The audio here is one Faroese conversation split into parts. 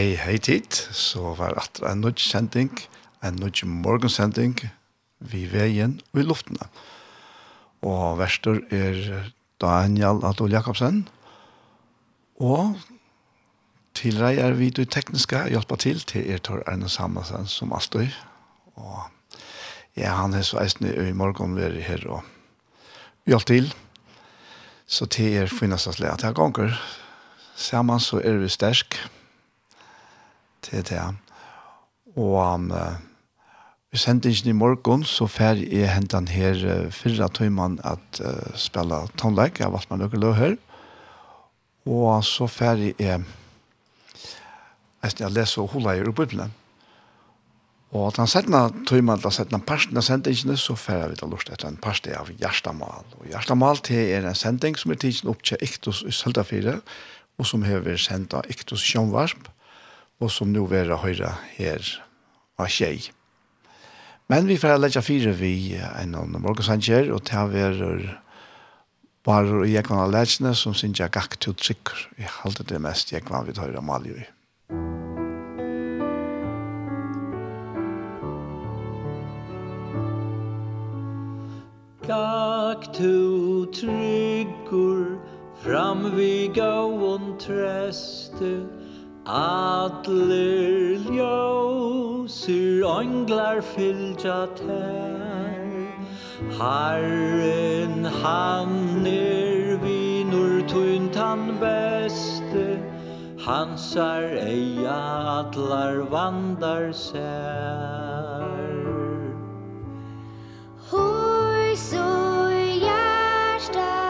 Hei, hei tid. Så var det en nødt sending, en nødt morgensending, vi veien og i luftene. Og verster er Daniel Adol Jakobsen. Og til er vi du tekniske hjelper til til er Tor Erne Samersen som Astøy. Og ja, han er så eisende i morgen vi er her og hjelper til. Så til er finnes det slik at jeg ganger. Sammen så er vi sterske til det. Og um, vi sendte ikke i morgen så fer jeg hentan her uh, fyrre tøymann at uh, spille tonlegg. Jeg har valgt meg noe løg her. Og så fer jeg etter jeg leser og holder i Bibelen. Og den setna tøyman, sette noen parsten av sendingene, så fer jeg vidt til lort etter en parste av Gjerstamal. Og Gjerstamal til er en sending som er tidsen opp til Iktus i Søltafire, og som har vært sendt av Iktus Sjønvarsp og som nå vera høyra her av tjej. Men vi får lägga fire vi en av morgensanger, og ta verer bare i ekvann av lærsene som synes jeg gakk til trykker. Jeg halte det mest i ekvann vi tar av Maljøy. Gakk tu tryggur fram vi gåon treste Adler ljósir Anglar fylgja tær. Herren han er Vinur tuntan beste Hansar eia Adlar vandar sær. Hår så hjärsta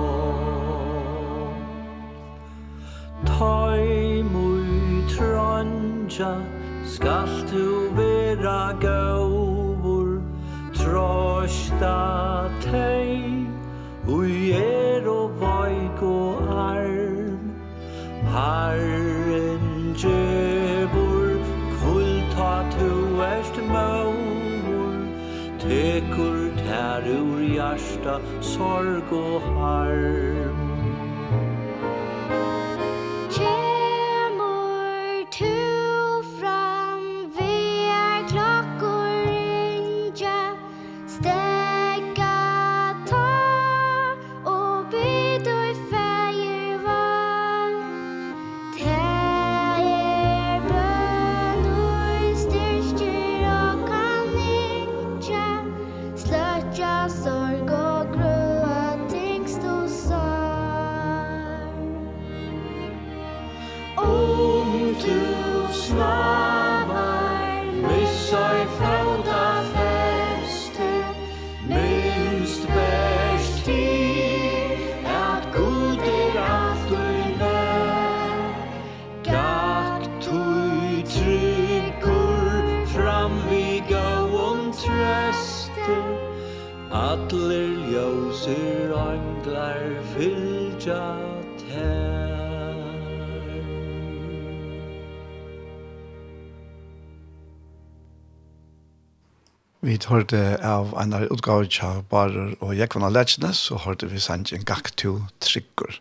húsa skalt du vera góður trosta tei ui er og vaik og arm. Herren djevur kvult tu erst maur tekur tær ur jarsta sorg og harm. hørte av en av utgavene Barer og Jekvann av Letsjene, så hørte vi sangen Gaktu Tryggur,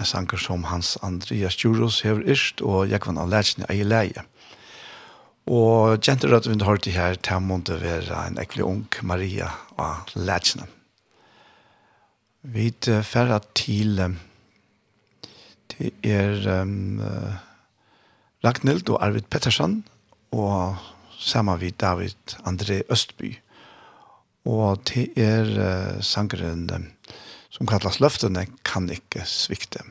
en sanger som Hans Andreas Juros hever yrst, og Jekvann av Letsjene er i leie. Og kjente at vi hørte her, til måtte være en ekvelig ung Maria av Letsjene. Vi færre til, det er um, Ragnhild og Arvid Pettersson, og sammen med David André Østby. Og det er uh, sangeren som kallas Løftene kan ikke svikte.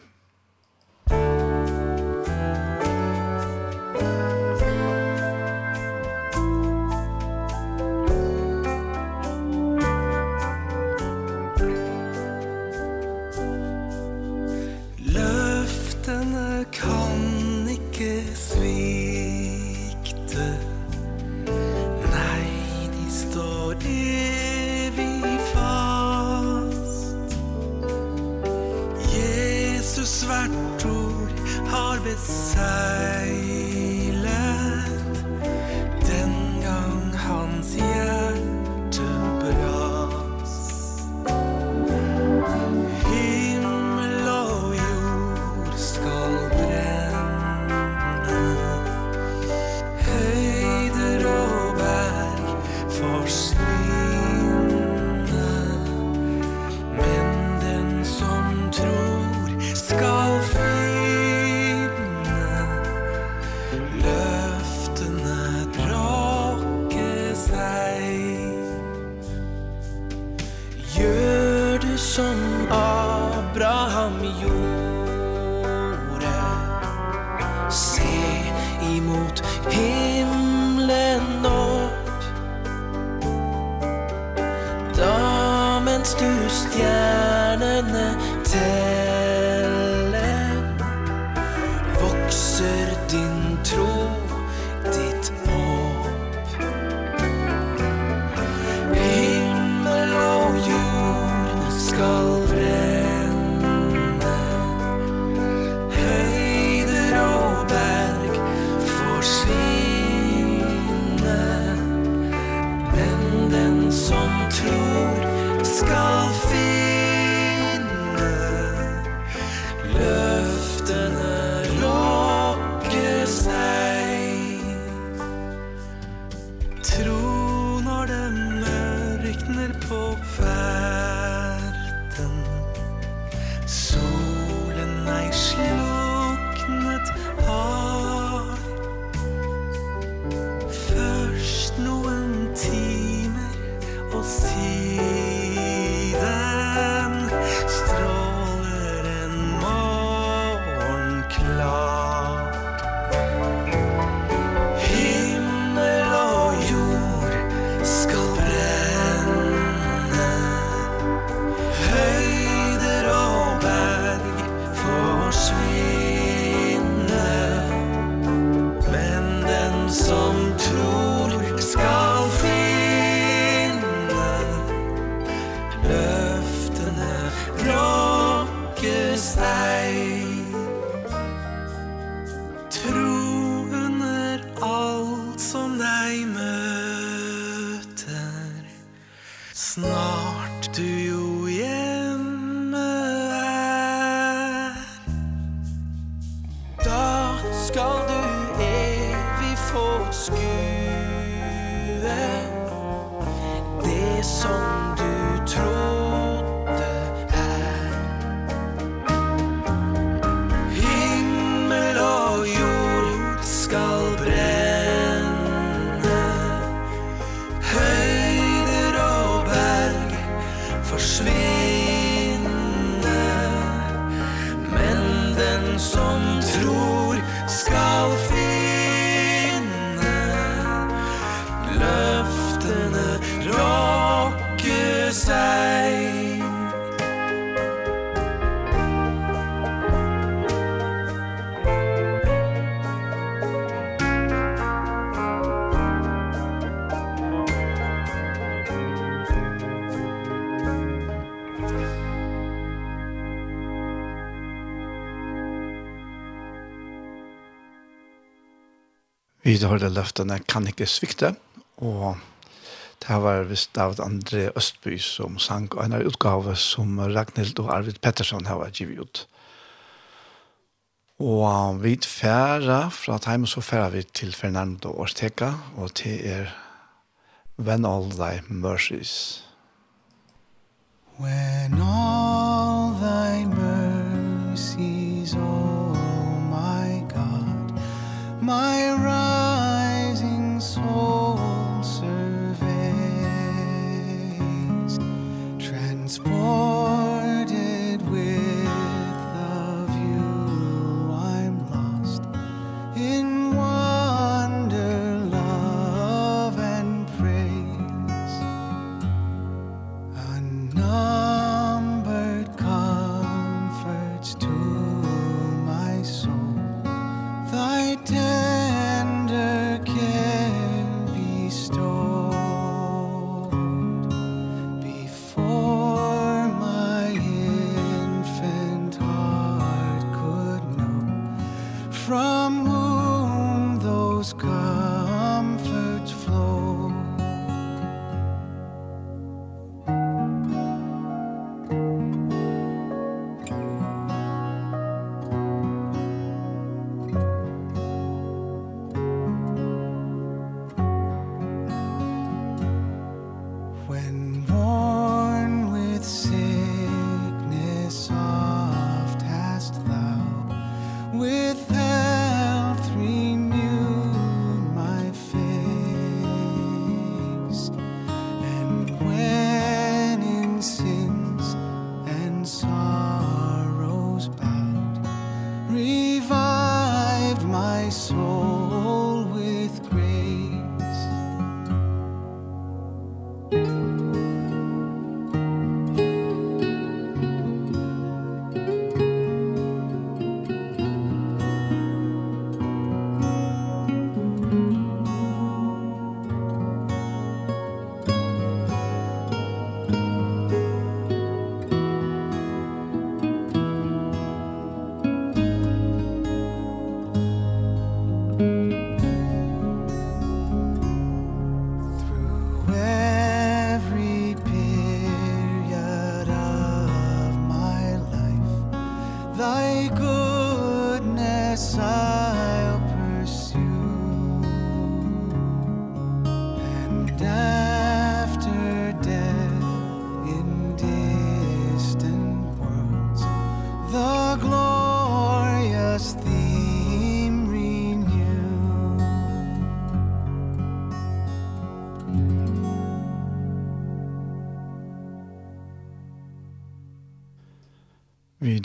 vi har løftene kan ikke svikte, og det var visst David André Østby som sang og en utgave som Ragnhild og Arvid Pettersson har givet ut. Og vi færa fra Teimen så færa vi til Fernando Ortega og til er When All Thy Mercies. When all thy mercies, oh my God, my right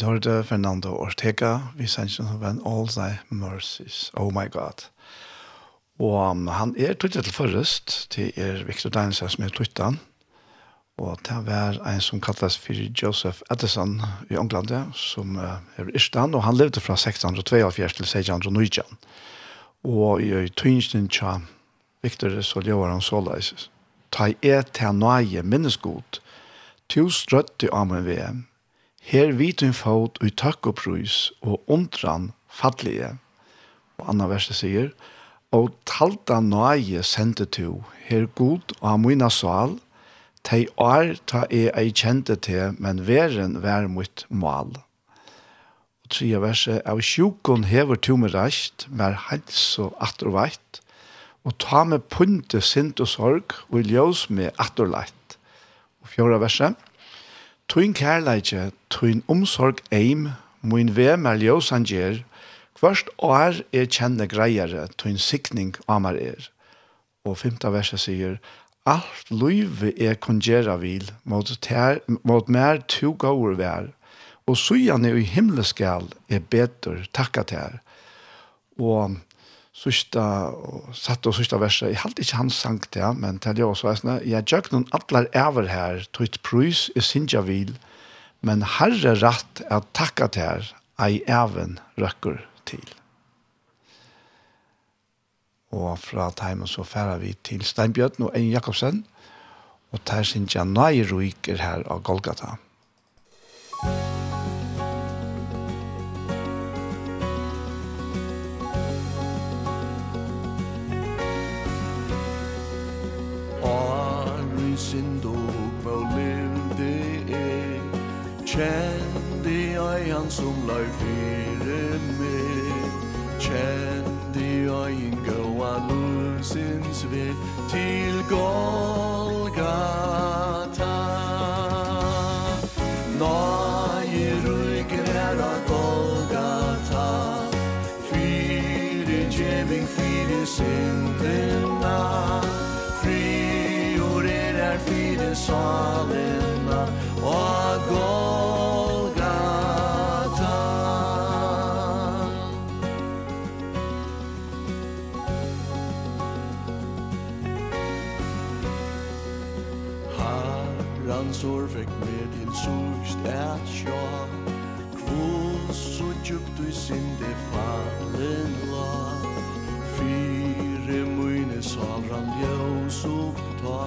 hørte Fernando Ortega, vi sendte noen venn All Thy Mercies, Oh My God. Og um, han er tøttet til forrest, til er Victor Danielsen som er tøttet. Og det var en som kalles for Joseph Edison i England, som uh, er Irstan, og han levde fra 1672 til 1690. Og i tøynsen til Victor så lever han såleis. Ta i et til nøye minnesgod, to strøtte av min VM, Her vit hun fot ui takk og prøys og undran fattlige. Og Anna verset sier, Og talta nøye sendte to, her god og amina sal, tei ar ta e ei kjente te, men veren vær mot mal. Og tria verset, Av sjukon hever to med rast, mer hals og atter veit, og ta med punte sint og sorg, og ljøs med atter leit. Og fjorda verset, Tuin kærleitje, tuin omsorg eim, mun ve mer ljósan gjer, kvørst år er kjenne greiere, tuin sikning amar er. Og femta verset sier, Alt luive er kongjera vil, mot, ter, mot mer to gaur vær, og sujane i himmelskal er betur takka ter. Og sista og satt og sista verset. Jeg halte ikke han sang det, men til det også er sånn, jeg gjør noen atler over her, tøyt prøys i sinja vil, men herre rett er takka til her, ei even røkker til. Og fra Teimen så færer vi til Steinbjørn og Ein Jakobsen, og der janai nøyruiker her av Golgata. Kjendi ei han som lai fyrir mig Kjendi ei en gåa lusins vi Til Golgata. Nai ruiker her a Golgata. Fyre djeving fyre syndena. Frior er er fyre svar. fallen la Fyre mine salran ljøs oppta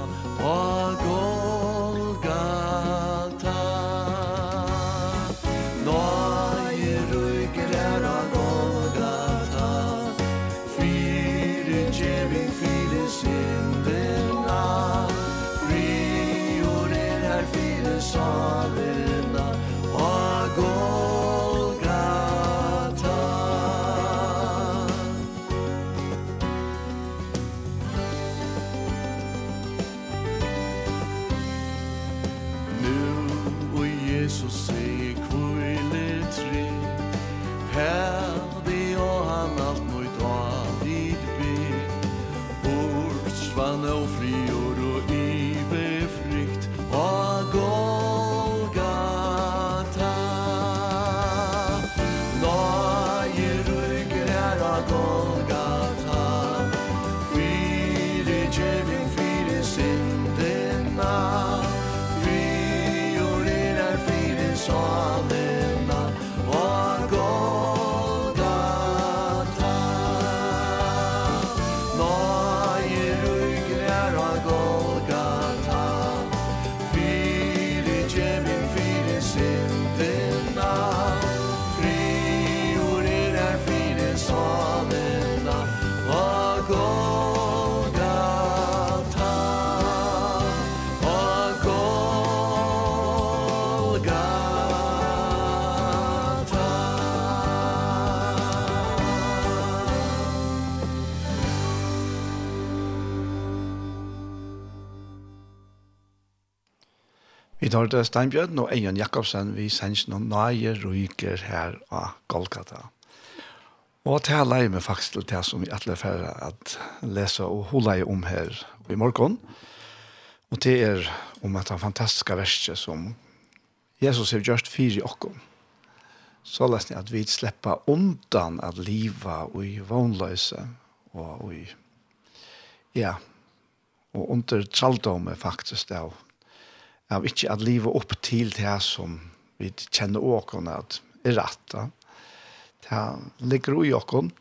hørte Steinbjørn og Eion Jakobsen, vi sender noen nøye ryker her av Golgata. Og til her leier vi faktisk til det som vi alle færre at lese og holde om her i morgen. Og det er om et fantastisk verset som Jesus har gjort fire i åkken. Så lest jeg at vi slipper undan at livet og i vognløse og i ja, og under traldomme faktisk det av ikke at livet opp til det som vi kjenner åkene at er rett. Da. Det ligger i åkene,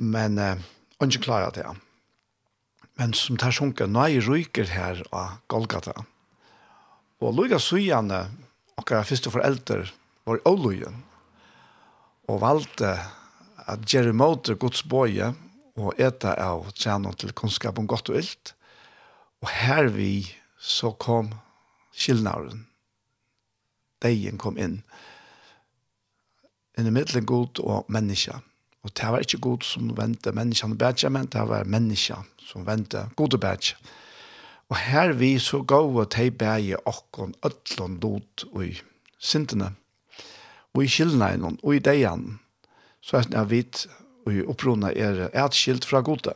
men eh, ikke klarer det. Men som tar sjunker, nå er jeg ryker her av Golgata. Og Luga Sujane, okkar første foreldre, var i og valgte at gjøre måte Guds bøye, og eta av tjener til kunnskap om godt og ilt. Og her vi så kom skillnaren. Deien kom inn. Inn i middelen god og menneske. Og det var ikke god som vente menneskene bedre, men det var menneske som vente god og bedre. Og her vi så gav og teg bæge okkon ötlån lot og i sintene. Og i skillnaren og i deien. Så er det vidt og i opprona er atskilt fra gode.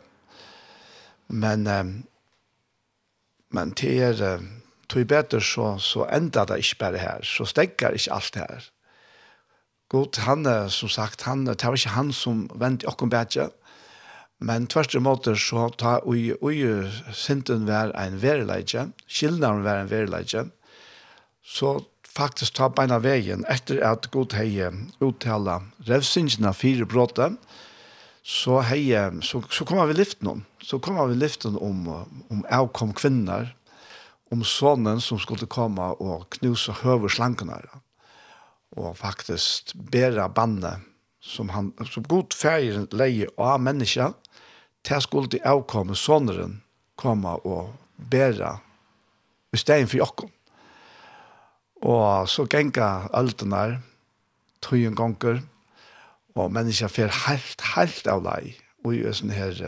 Men, men det er tog bedre så, så enda det ikke bare her, så stekker ikke alt her. God, han er, som sagt, han, det var ikke han som vendte åkken bedre, men tvers i måte så ta ui, ui synden var en verileidje, skillnaden var en verileidje, så faktisk ta beina veien etter at God hei uttala revsynsina fire bråte, så hei, så, så kommer vi lyften om, så kommer vi lyften om, om avkom kvinner, om sonen som skulle komme og knuse høver slankene. Og faktisk bære bandet som, han, som god ferie leie av mennesker, til skulle de avkomme soneren komme og bære i stedet for jokken. Og så genga altene tøyen ganger, og menneska fer helt, helt av lei, og i sånne her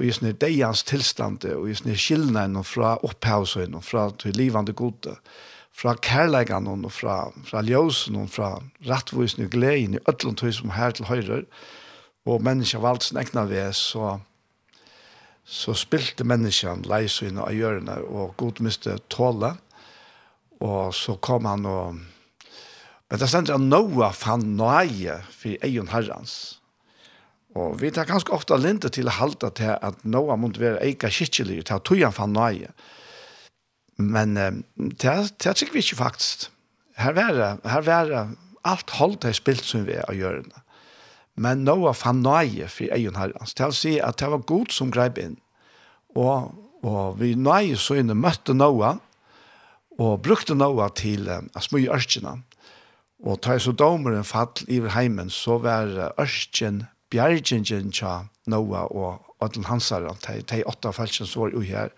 og i sånne deians tilstand, og i sånne skillnaden fra opphavsen, og fra til livande gode, fra kærlegan, og fra, fra ljósen, og fra rettvosen og gleden, i ødlund tog som her til høyre, og menneska valgt sin egna ved, så, så spilte menneskene leisøyne av hjørne, og god miste tåle, og så kom han og, men det stendte at Noah fann nøye for egen herrens, Og vi tar ganske ofte linte til å halte til at noe måtte være eika skikkelig, til at togene fann nøye. Men eh, det er sikkert vi ikke faktisk. Her var det, her var det, alt holdt det spilt som vi er å gjøre det. Men noe fann nøye for egen herrens. Til å si at det var god som greip inn. Og, og vi nøye så inne møtte noe, og brukte noe til eh, smøye ørkene. Og ta så domeren fall i heimen, så var ørkene bjergjengjen tja Noah og Adel Hansar, de, de åtte falskjen som var jo her,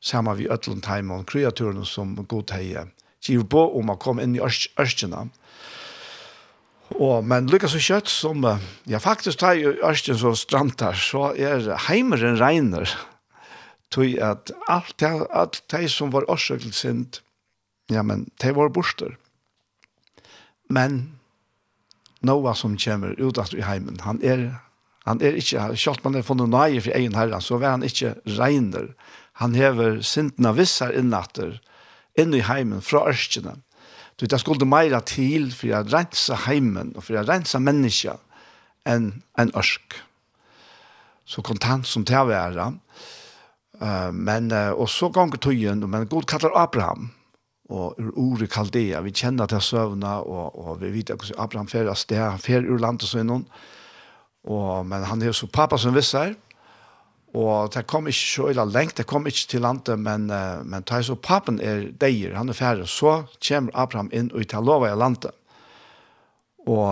sammen vi Ødlund Heim og kreaturen som god hei giv på om å komme inn i ørskjene. Og, men lykkes så kjøtt som, ja faktisk tar jo ørskjen som strantar, så er heimeren regner, tog at alt, alt de som var årsøk sint, ja, men de var borster. Men Noah som kommer ut i heimen, han er, han er ikke, selv man er funnet nøye for egen herre, så var han ikke regner. Han hever sintene visser innatter, inn i heimen, fra ørskene. Du vet, det skulle mer til for å rense heimen, og for å rense mennesker, enn en ørsk. Så kontant som til å være. Uh, men, uh, og så ganger tøyen, men Gud kallar Abraham, og ur ordet kaldea, vi kjenner til søvna, og, og vi vet at Abraham fer av sted, han fer ur landet så innom, og, men han er så pappa som visser, og det kom ikke så illa lengt, det kom ikke til landet, men, men det er så pappen er deier, han er ferdig, så kommer Abraham inn og tar lov i landet. Og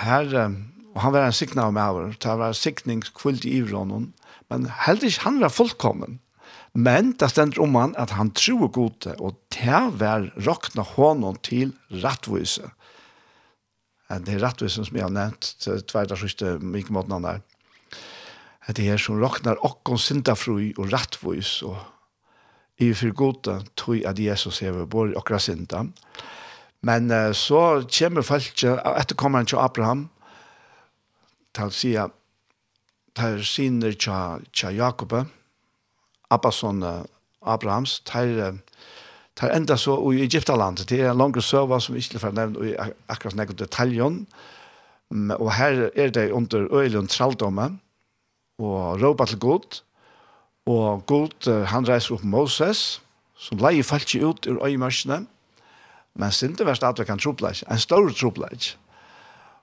her, og han var en sikna av meg, det var en sikning kvult i Ivronen, men heldigvis han var fullkommen, Men det stender om han at han tror gode, og det var råkna honom til rattvise. Det er rattvisen som jeg har nevnt, tværda sørste mye måten han er. Det er som råknar okkon syndafrui og rattvois og i for gode tog at Jesus hever bor okra synda. Men uh, så kommer folk etter kommer han til Abraham til å si at det er sinner til Jakob Abbason uh, Abrahams, tar, tar enda så i Egyptaland. Det er en langere søva som ikke får nevnt i akkurat nekket detaljen. Og her er det under øyelund traldomme, og råpa til god, og god, uh, han reiser opp Moses, som leier falt ikke ut ur øyemarsene, men sinte var stadig en tropleik, en stor tropleik.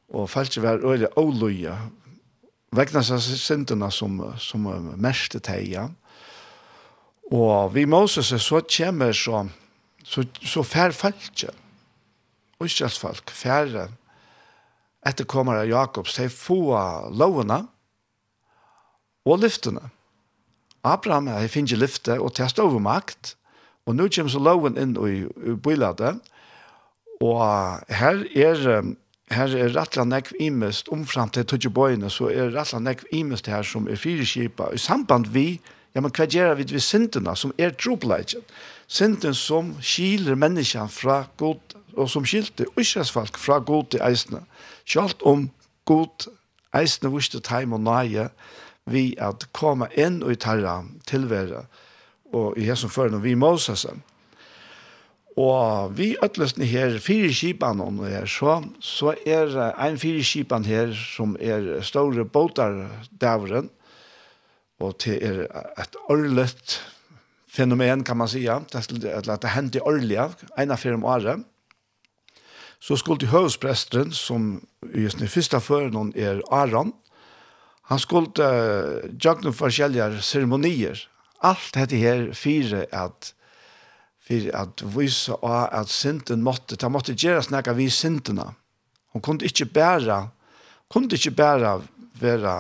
Og falt ikke var øyelig åløye, vegna seg sintene som, som mest teia, ja Og vi Moses så kommer så, så, så fær falskje. folk, færre etterkommere av Jakobs, de få lovene og lyftene. Abraham har finnet lyfte og til makt. og nå kommer så loven inn i, i biladet, og her er her er rettelig nekv imest, omfram til tøtjebøyene, så er rettelig nekv imest her som er fire kipa, i samband vi ja, men hva gjør vi ved syndene som er tropleggen? Synden som skiler menneskene fra god, og som skilte uskjøsfalk fra god til eisene. Selv om god eisene viste time og nøye vi at komme inn og i til tilvære, og i hesson før når vi Mosesen. Og vi øtlesne her, fire skipene om det her, så, så er en fire skipene her som er store båter davren, Og det er et årligt fenomen, kan man säga, at det hendte årlig, en av fire om året. Så skulle til høvespresteren, som i sin første føren er Aron, han skulle uh, gjøre forskjellige ceremonier. Alt dette her fire at for at vise av at synden måtte, det måtte gjøre snakke vi syndene. Hun kunne ikke bære, kunne ikke bære være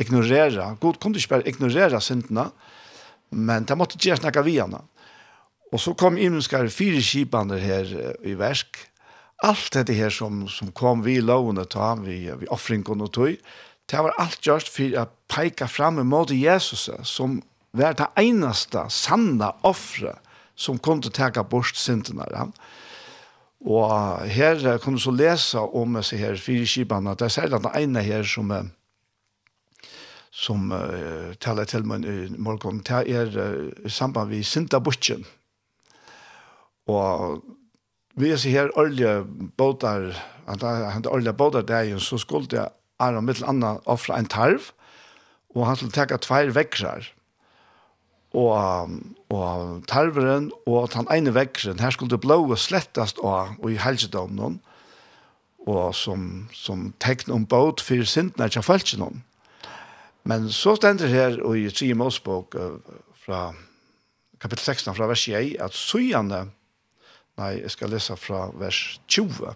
ignorera. God kunde inte bara ignorera synderna, men det måste snakke vi henne. Og så kom imenskar fire kipander her i versk. Alt det her som, som kom vi lovande ta, vi, vi offringen og tog, det var alt gjort for å peika fram mot Jesus som var det eneste sanne offre som kom til teka bort syndene. Ja. Og her kunne du så lese om disse her fire kibene, det er særlig den ene her som er som uh, taler til meg i morgen, det er uh, samband med Sinta Butchen. Og vi er så her årlige båtar, han er årlige båtar der, så skulle jeg er om et eller annet offre en tarv, og han skulle takke tveir vekkrar. Og, og tarveren og den ene vekkeren, her skulle det blåa slettast og, og i helsedomnen, og som, som tekn om båt for sintene til følelsen om. Men så stender her og i 3. Mosbok fra kapittel 16 fra vers 1 at søgjende, nei, jeg skal lese fra vers 20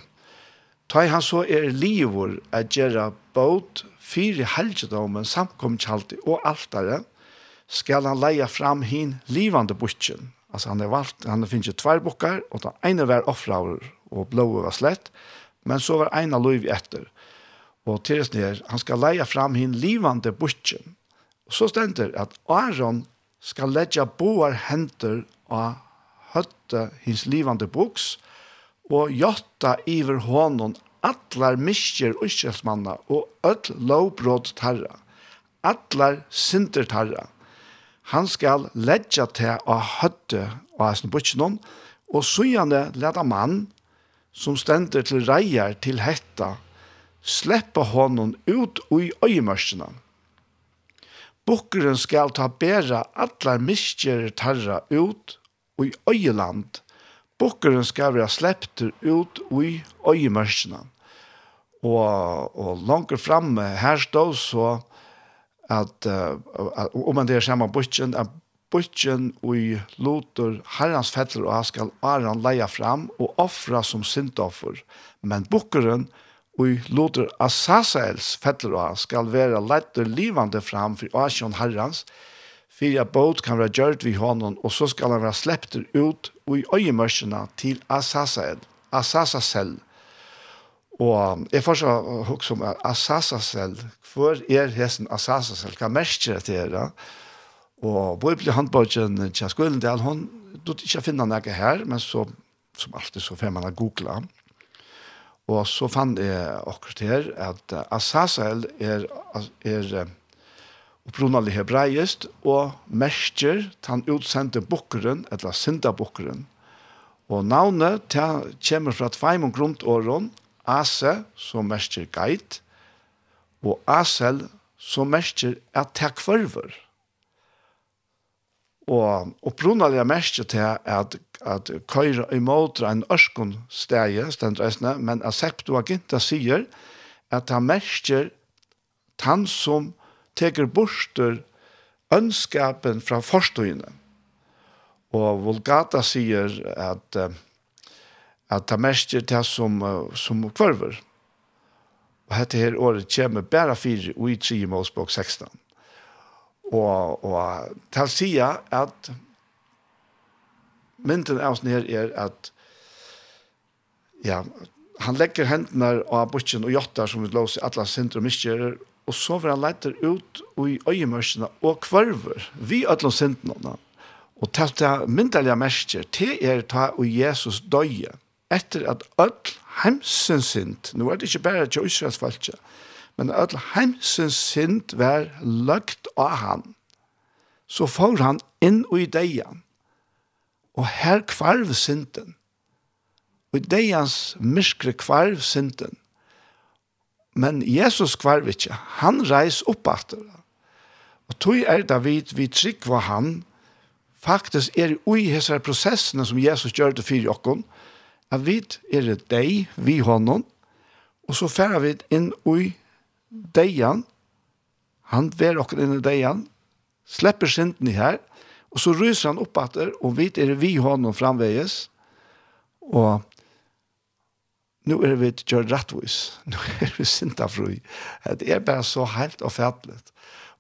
Ta han så er livor at gjøre båt fire helgedommen samkommet samkomkjaldi og altare, skal han leie fram hin livande butchen. Altså han er valgt, han finnes tvær bukkar, og den ene var offraver og blåa var slett, men så var ene løyv etter og tilsen her, han skal leie fram hin livande butchen. Og så stender at Aron skal leggja boar henter av høtte hins livande buks, og jotta iver honom atlar miskjer uskjelsmanna og öll lovbrot tarra, atlar sinter tarra. Han skal leggja til å høtte av sin butchen, og sujane leda mann som stender til reier til hetta sleppa honom ut ui øyemørsina. Bukkeren skal ta bæra allar miskjer tarra ut ui øyeland. Bukkeren skal være slepter ut ui øyemørskina. Og, og langt framme her stod så at, uh, om man det er samme bukken, at bukken ui loter herrans fettler og han skal aran leie fram og offra som syndoffer. Men bukkeren skal i loter Asasaels fettler og han skal være lett og livande fram for Asjon Herrans, for at båt kan være gjørt ved hånden, og så skal han være sleppt ut og i øyemørsene til Asasael, Asasael. Og jeg får så hukk om er hvor er hesten Asasael, hva merker det til det? Og hvor ble han på skolen til han, du ikke finner noe her, men så, som alltid så får man å google Og så fann jeg akkurat her at Azazel er, er opprunallig hebraist og merker han utsendte bukkeren, eller sindabukkeren. Og navnet ta, kommer fra tveimund og Ase, som merker geit, og Asel, som merker at det kvarver. Og opprunalega mest til at, at køyre imot en ørskun steg, stendreisne, men at septuaginta sier at han merker han som teker borster ønskapen fra forstøyene. Og Volgata sier at at han merker det som, som kvarver. Og dette her året kommer bare fire og i 3 målsbok 16. Og, og til å si at mynden av oss her er at ja, han legger hendene av bortjen og jottar som vi låser i alle sindre og miskjører, og så vil han leite ut i øyemørsene og kvarver, vi alle sindene. Og til det myndelige mersker, til er ta og Jesus døye, etter at all hemsen sind, nå er det ikke bare til Israels falskje, men all heimsens synd var løgt av han. Så får han inn i deian, og her kvarv synden. Og i deians myskre kvarv synden. Men Jesus kvarv ikke, han reis opp etter det. Og tog er det vi, vi trygg var han, faktisk er i ui prosessene som Jesus gjør det for jokken, at vi er det deg, vi hånden, og så færer vi inn ui deian, han ver okker inn i deian, slipper synden i her, og så ryser han opp etter, og vi er vi honom framveges, og nu er vi gjør rettvis, nu er vi syndafrui. Det er bare så helt og fætlig.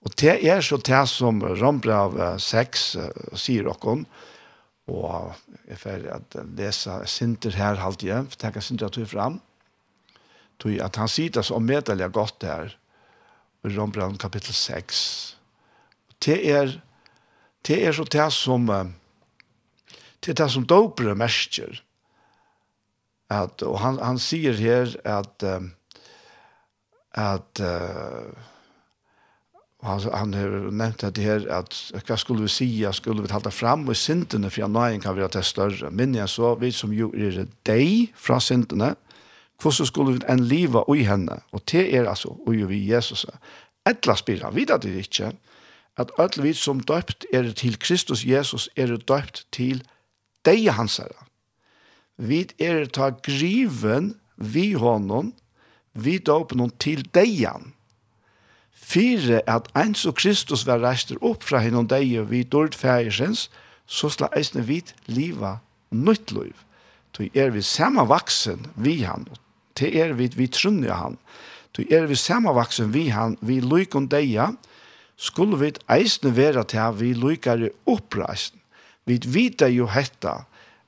Og det er så det som Rambrav 6 sier okken, og jeg får lese synder her halvt igjen, for synder at du er fram, tog at han sier det så omedelig godt der, i Rombrand kapittel 6. Det er, det er så det som, det er det som dobre mersker. At, og han, han sier her at, at, han, han har nevnt det her, at hva skulle vi si, skulle vi talte fram og syndene, fra nøyen kan være til større. Men jeg så, vi som jo er deg fra syndene, hvordan skulle vi en liva i henne, og til er altså, og vi Jesus, etla spira, vi det ikke, at alle vi som døpt er til Kristus Jesus, er døpt til deg hans herre. Vi er ta griven vi honom, vi døper noen til deg han. Fyre at ens og Kristus var reister opp fra henne og deg, vi dørt fægersens, så sla eisne vi liva nytt liv. Så er vi samme vaksen vi han, til er vi, vi trunner han. Til er vi samavaksen vi han, vi lykker deia, skulle vi eisne være til at vi lykere oppreisen. Vi vet jo hetta,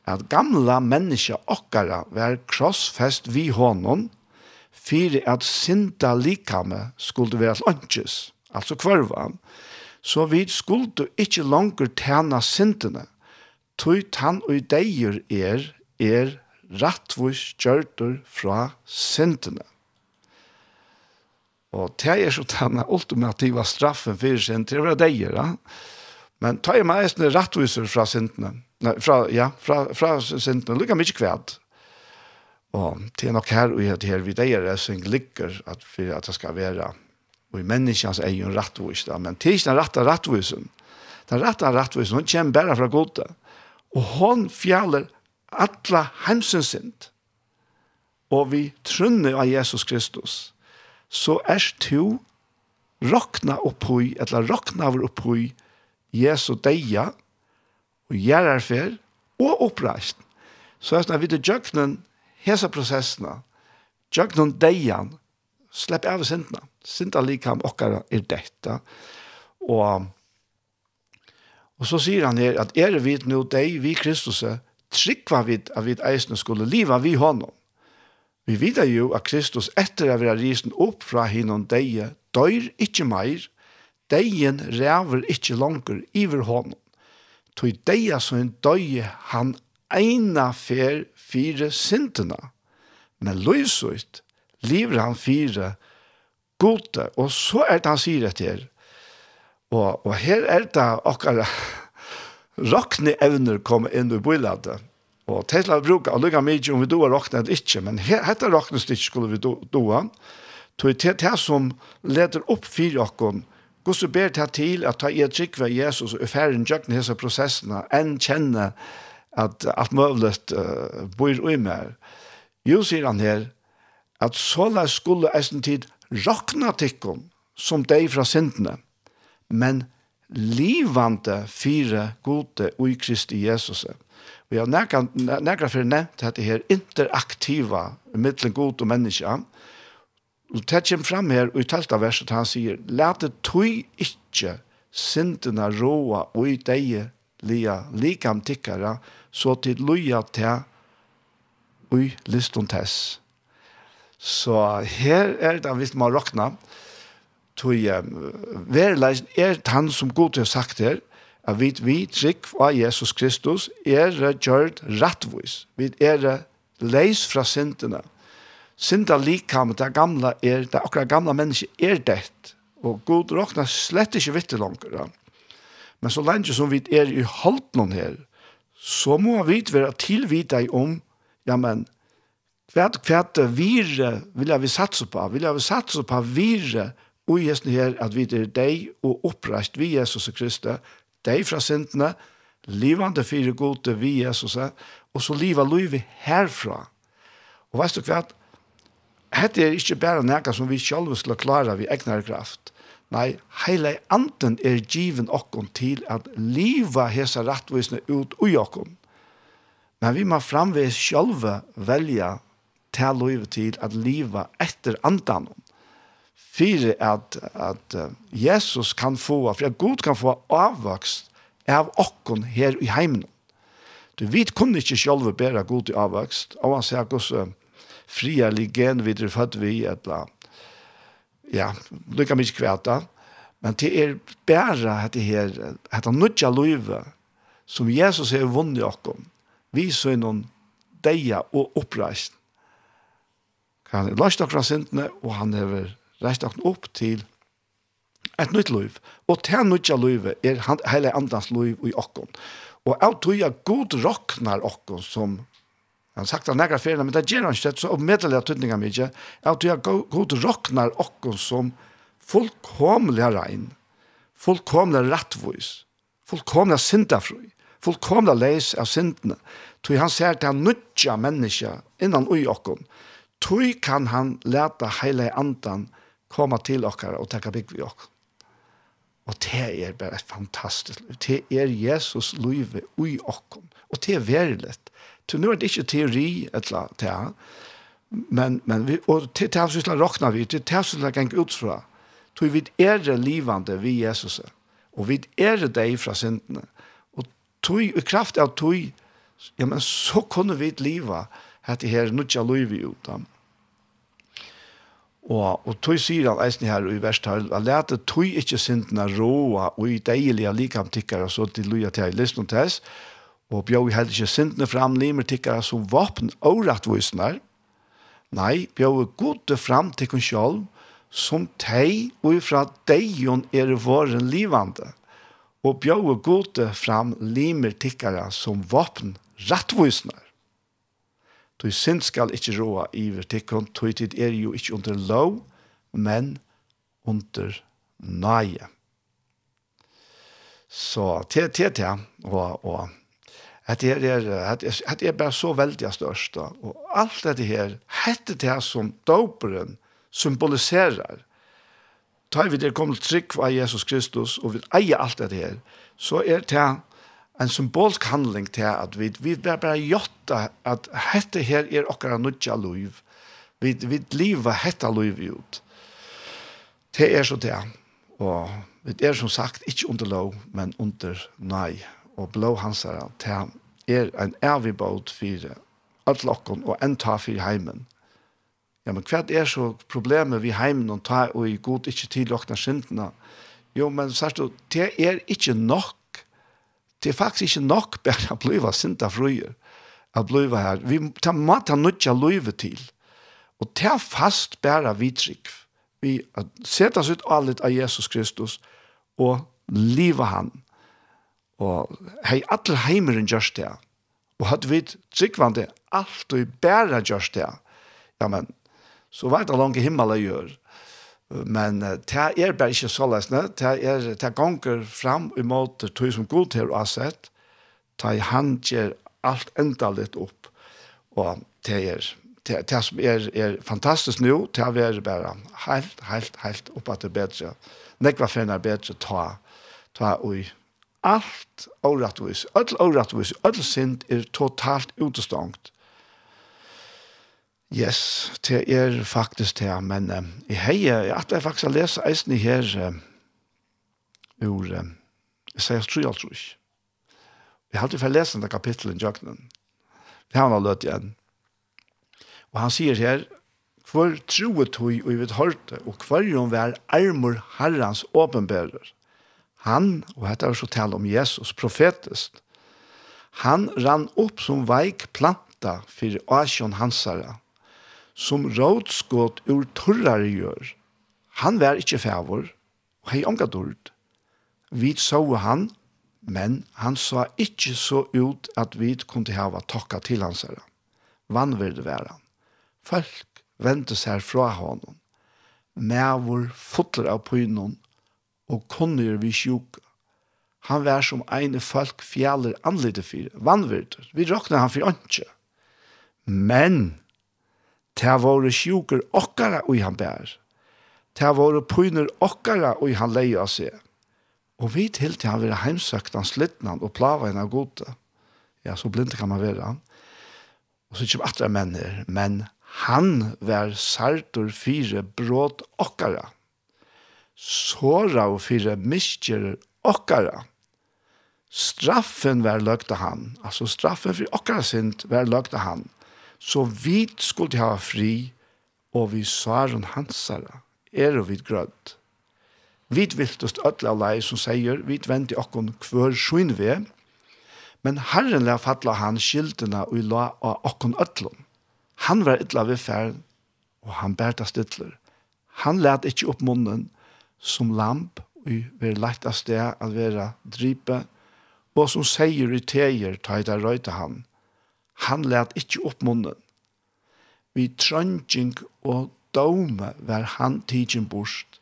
at gamla menneska okkara var krossfest vi honom, fyrir at synda likame skulle være lunches, altså kvarva, så vi skulle ikkje langer tjena syndene, tog han og deir er, er rattvus gjørtur fra syndene. Og det er så den ultimativa straffen for synd, det er det ja. Men ta er meistene rattviser fra syndene. Nei, fra, ja, fra, fra syndene, lukka mykje kvæd. Og det er nok her og det her vi det er som ligger at, for at det skal være og i menneskens egen rattvis. Men det er ikke den rette rattvisen. Den rette rattvisen, hun kommer bare fra gode. Og hun fjaller alla heimsens synd, og vi trunner av Jesus Kristus, så er du rokna opphøy, eller rokna over opphøy, Jesu deia, og gjerarfer, og oppreist. Så er det vidt djøknen, hesa prosessene, djøknen deian, slepp av sintene. Sinta likam okkara er detta. Og, og så sier han her, at er vi nå deg, vi Kristus, er, trykva vid at vi eisne skulle liva vi honom. Vi vidar jo at Kristus etter å være risen opp fra hinnom deie, døyr ikkje meir, deien ræver ikkje langer iver honom. Toi deia som en døye han eina fer fire sintena, men løysuit lever han fire gode, og så er det han sier etter, og, og her er det akkurat rockne evner kom inn i bøyladet. Og til å bruke alle mye om vi doer rockne eller ikke, men dette rockne stikk skulle vi doa. Tog til det som leder opp for Gå så ber det til at ta i et trikve Jesus og færre jøkken disse prosessene, enn kjenne at alt mulig uh, bor i meg. Jo, sier han her, at såla skulle eisen tid rakna tikkum som deg fra syndene, men livande fire gode i Kristi Jesus. Vi har nekra, nekra fyrir nevnt dette her interaktiva mittlen god og menneska. Og det kommer fram her og i telta verset han sier Lete tui ikkje sintena råa og i deie lia likam tikkara så til loja til ui liston tess. Så her er det hvis man råkna tog jeg, verleis er han som god til sagt her, at vi, vi trygg av Jesus Kristus er gjørt rettvis. Vi er leis fra syndene. Synda likam, det gamla er, det akkurat gamla menneske er dett, og god råkna slett ikke vitt langt. Men så lenge som vi er i holden her, så må vi være tilvita om, ja, men, hvert hvert vire vil jeg vi satse på, vil jeg vi satse på vire, og gjesten her at vi er deg og oppreist vi Jesus og Kristi, deg fra syndene, livande fire gode vi Jesus, og så liva livet herfra. Og veist du hva? Hette er ikke bare noe som vi selv skal klare vi egnar kraft. Nei, heile anden er given okkon til at liva hesa rattvisne ut ui okkon. Men vi må framvis sjølve velja til livet til at liva etter andanon för at, at Jesus kan få for at Gud kan få avvokst av okkon her i heimen. Du vet kunne ikke selv bæra god i avvokst, og han sier också fria ligen vid det för vi att ja, det mye kvæta. Men det er bära att det här att han som Jesus har vunnit okkon. Vi så er noen deia og oppreist. Han har löst okkra sintene, og han har reist okken opp til et nytt liv. Og til nytt liv er hele andans liv i okken. Og jeg tror jeg god råkner okken som Han sagt det nægra ferien, men det gjør han ikke, så omedeliga tydningar mycket. Jag tror jeg god råkner okken som fullkomlig rein, fullkomlig rettvis, fullkomlig syndafrui, fullkomlig leis av syndene. Tror han ser til han nudja menneska innan ui okkon. Tror kan han leta heile andan komma til okkar og taka bygg vi okkar. Og det er bare fantastisk. Det er Jesus livet ui okkar. Og det er verilig. Så nu er det ikke teori, etla, det er. Men, men vi, og til tavsyslan råkna vi, til tavsyslan geng ut fra. tog vi er det livande vi Jesus er. Og vi er det deg fra syndene. Og tog, i kraft av tog, ja, men så kunne vi liva, hette her, nutja liv ut utan. Og, og tog sier han eisen her i verst her, han lærte tog ikke syndene råa og i deilige likamtikkere, så til loja til jeg lysten til oss, og bjør heller ikke syndene fram limer tikkere som våpen og rettvisene. Nei, bjør gode fram til kun selv, som teg og fra deion er våren livande, og bjør gode fram limer tikkere som våpen rettvisene. Du synd skal ikkje råa iver tikkun, tui tid er jo ikkje under lov, men under nøye. Så te, te, te, og, og. At det er, at, at er bare så veldig størst, og alt dette her, hette det som doperen symboliserer, tar vi det kommer til trygg av Jesus Kristus, og vil eie alt dette her, så er det en symbolsk handling til at vi, vi bare, bare gjort at dette her er okkara nødja liv. Vi, vi lever hetta liv ut. Det er så det. Og vi er som sagt ikke under lov, men under nei. Og blå hansara, det er en evig båt for alle okken og en ta for heimen. Ja, men hva er så problemet vi heimen og ta og i god ikke til okkna syndene? Jo, men sørst, det er ikke nok det er faktisk ikke nok bare å bli sint fruer, å bli her. Vi tar mat av nødt til å til. Og ta fast bare vidtrykk. Vi setter oss ut allet av Jesus Kristus og livet han. Og hei, alle heimeren gjørs det. Og hadde vi tryggvande alt og bare gjørs det. Ja, men så var det langt himmelen gjør. Men det er bare ikke så løsne. Det er det ganger fram imot tog som god til å ha sett. Det er han gjør alt enda litt opp. Og det er det, det som er, er fantastisk nå, det er bare helt, helt, helt opp at det er bedre. Nekva finner bedre ta, ta ui. Alt åretvis, all åretvis, all sind er totalt utestangt. Yes, det er faktisk det, men uh, i heie, at jeg faktisk har lest eisen i her uh, ur uh, jeg sier tru alt tru ikke. Vi har alltid fått lese denne kapitlet i Jøknen. Det har han løtt igjen. Og han sier her, Hvor troet tog og vi vidt hørte, og hver hun var armor herrens åpenbærer. Han, og dette er så tale om Jesus, profetest, han rann opp som veik planta for Asjon Hansara, som rådskått ur torrare gjør. Han var ikke fævor, og hei omga dord. Vi så han, men han sa ikke så ut at vi kunne hava tokka til hans herre. Vann vil det være han. Folk vendte seg fra honom. Mævor fotler av pynon, og kunnir vi sjuka. Han var som eine folk fjaller anlite fyr, vannvirter. Vi råkna han fyr åndsjø. Men Ta våre sjuker okkara og han bær. Ta våre pyner okkara og han leia seg. Og vi til til han vil heimsøkt han slittnan og plava henne gode. Ja, så blind kan man vera. Og så kommer atra menn her. Men han var sartor fire bråd okkara. Såra og fire miskjer okkara. Straffen var løgte han. Altså straffen for okkara sint var løgte han. han Så vi skulle ha fri, og vi svaren hansara, er og vid grødd. Vi viltust ødla lei som sier, vi venter okkon kvør sjøn vi, men Herren la fatla han skiltene og la av okkon ødlom. Han var ytla ved ferd, og han bærta stidler. Han let ikkje opp munnen som lamp, og vi lagt av sted at være dripe, og som sier i teier, ta i det røyte han, Han let ikke opp munnen. Vi trøngjeng og dome var han tidsin bort.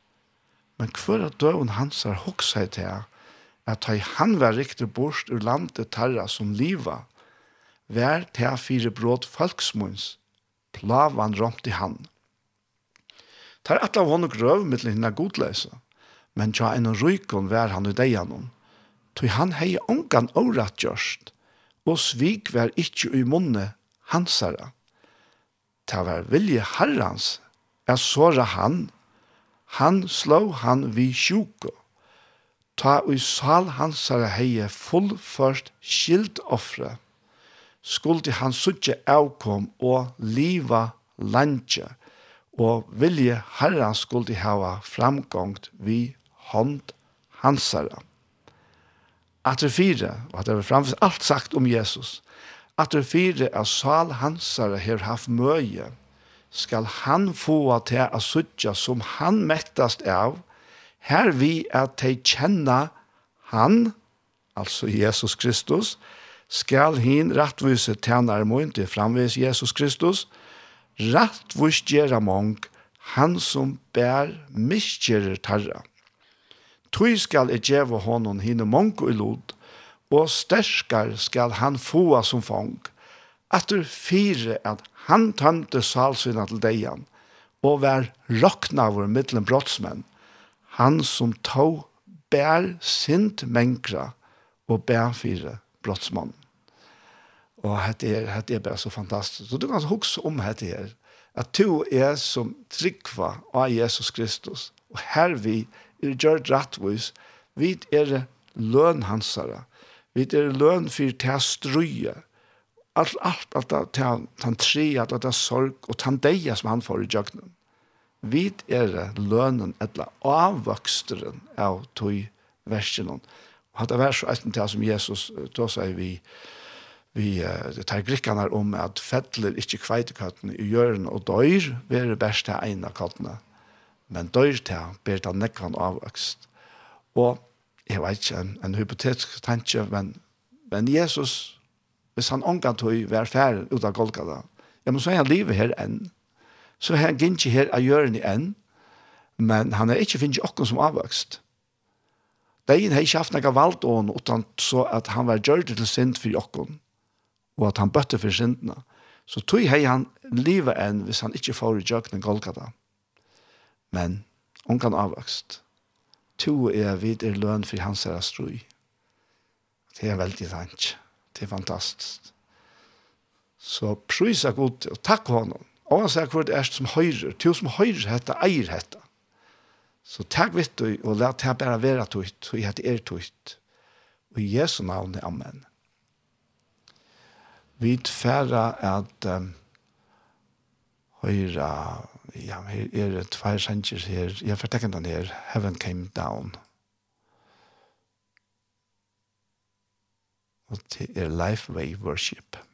Men hver av døven hans har hoksa til at han var riktig bort ur landet tarra som liva, vær til fire bråd folksmunds, plavan romt i ta Tar atla av honom grøv mittlen hinna godleisa, men tja enn rykon vær han i deianon, tog han hei ongan orat gjørst, og svik var ikkje i munne hansara. Ta var vilje herrans, er såra han, han slå han vi sjuko. Ta ui sal hansara heie fullførst skilt offre, skuldi han suttje avkom og liva landje, og vilje herrans skuldi hava framgångt vi hånd hansara at det fire, og at det var framfor alt sagt om Jesus, at det fire av sal hansare her haft møye, skal han få til at suttja som han mettast av, her vi at de kjenner han, altså Jesus Kristus, skal hin rattvise tjener mun til framvis Jesus Kristus, rattvise gjera mong, han som bær miskjerer tarra. Tui skal jeg djeva honom hine mongo i lod, og sterskar skal han få som fang. Atter fire at han tømte salsina til deian, og vær rokna vår middelen brottsmenn. Han som tog bær sint mengra og bær fire brottsmann. Og hette er, hette er bare så fantastisk. Så du kan huske om hette er, at du er som trikva av Jesus Kristus, og her vi er er gjør rettvis, vi er løn hansara, vi er løn for til strøye, alt, alt, alt, alt, han tre, alt, alt, sorg, og han deia som han får i jøgnen. Vi er lønnen etla avvøksteren av tog versjonen. Og hatt det vært så etter til som Jesus, da sier vi, vi uh, tar grikkene om at fettler ikke kveitekattene i hjørnet og døyr, vi er best til ene kattene men dør til ber det nekkan avvøkst. Og jeg vet ikke, en, en hypotetisk tanke, men, men Jesus, hvis han omgang tog hver færre ut av Golgata, ja, men så er han livet her enn. Så er han ikke her av hjørnet enn, men han er ikke finnes åkken som avvokst. Dein har ikke haft noe valgt ån, utan så at han var gjørt til synd for åkken, og at han bøtte for syndene. Så tog hei han livet enn hvis han ikke får i jøkken Golgata. Mm men hon kan avvokst. To er vid er løn for hans er strøy. Det er veldig sant. Det er fantastisk. Så prøys er god og takk honom. Og han sier hvor det er som høyrer, To som høyrer hette, eier hette. Så takk vitt du, og la det bare være tøyt, og jeg er tøyt. Og i Jesu navn, Amen. Vi tfæra at um, høyre ja, her er det tvær sanger her, jeg har fortekken den her, Heaven Came Down. Og det er Lifeway Worship.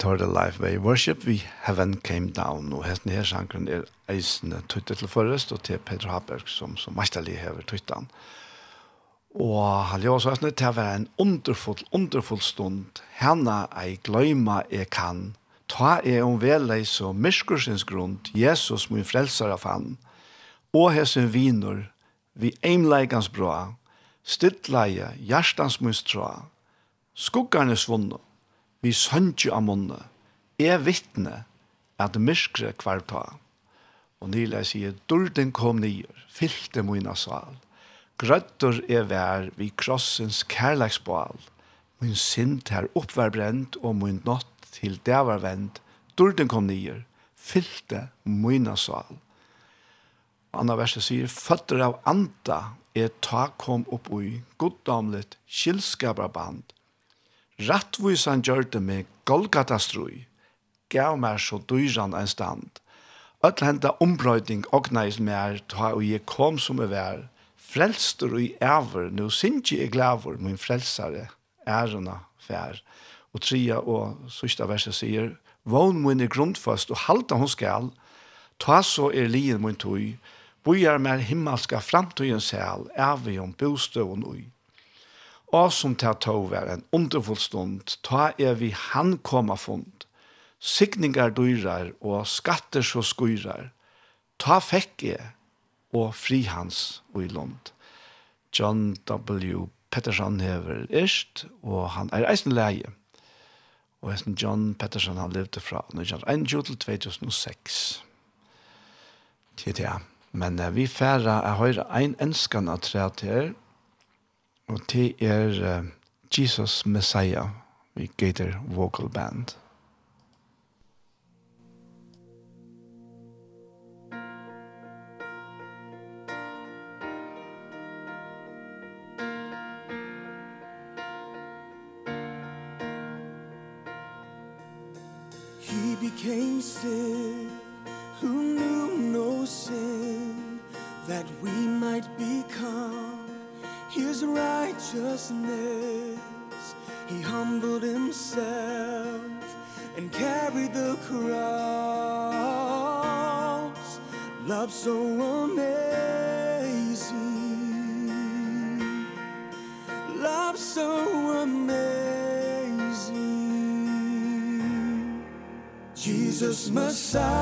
toward life way worship we heaven came down og hesten her sjankren er eisende tøytet til forrest og til Peter Haberg som, som mesterlig hever tøyttan. Og han gjør også eisende til å være en underfull, underfull stund. Henne ei gløyma jeg kan. Ta er om velei så myrskursens grunn Jesus min frelser av han. Og hesen viner vi eimleikans bra, Stittleie, hjertans min tra, skuggarnes vunnet, vi sønge av munne, er vittne at myskre kvarta. Og Nila sier, Durden kom nyer, fyllte mine sal. Grøtter er vær vi krossens kærleiksbal. Min sint her oppværbrent, og min natt til det var vendt. Durden kom nyer, fyllte mine sal. Anna verset sier, Føtter av anta er ta kom opp ui, goddamlet, kjellskabraband, Rattvisan gjørte meg Golgata-strui, gav meg så dyran en stand. Öll henda ombrøyding ågnais mer, ta og jeg kom som jeg vær, frelstur i æver, nu sinji jeg glæver, min frelsare, ærena fær. Og tria og sista verset sier, vån min er grundfast og halda hon skal, ta så er lien min tøy, bojar mer himmelska framtøyens hel, æver om bostøvun ui. Og som til å tog var en underfull stund, ta er vi han koma fund. Signingar dyrar og skatter så skyrar. Ta fekk jeg og frihans og i lund. John W. Pettersson hever erst, og han er eisen leie. Og hesten John Pettersson han levde fra 1921 til 2006. Tid, ja. Men uh, vi færa er høyre ein enskan av træt her, og det er uh, Jesus Messiah vi Gator vocal band. He became sin who knew no sin that we might become His righteousness. He humbled himself And carried the cross. Love so amazing. Love so amazing. Jesus Messiah.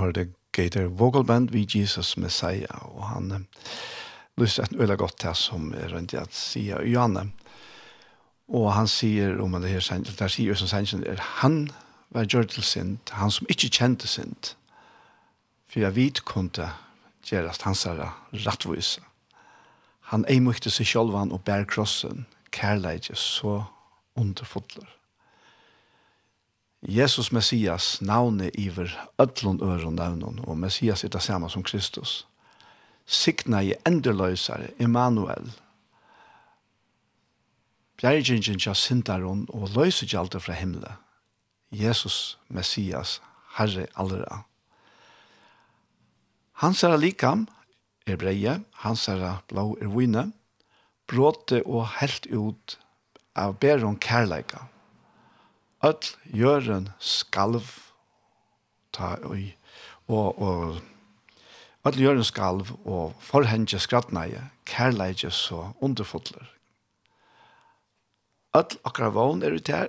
hørte Gator Vocal Band vi Jesus Messiah, og han lyst et øyla godt til som er rundt i at sier Janne. Og han sier om det her sendt, der sier som sendt er han var gjør til sint, han som ikke kjente sint, for jeg vet kunne gjerast hans herre rattvise. Han eimukte seg sjølvan og bær krossen, kærleidje så underfotler Jesus Messias navne iver ödlun öron navnon, og Messias er det samme som Kristus. Signa i enderløysare Emanuel. Bjergjengjen tja sindaron og løyse gjalde fra himle. Jesus Messias, Herre allra. Hans er likam, er breie, hans er blå er vine, bråte og helt ut av beron kærleika Öll jörren skalv ta oi og og öll jörren skalv og forhenge skrattnaje kærleige så underfotler. Öll akra vogn er ut her,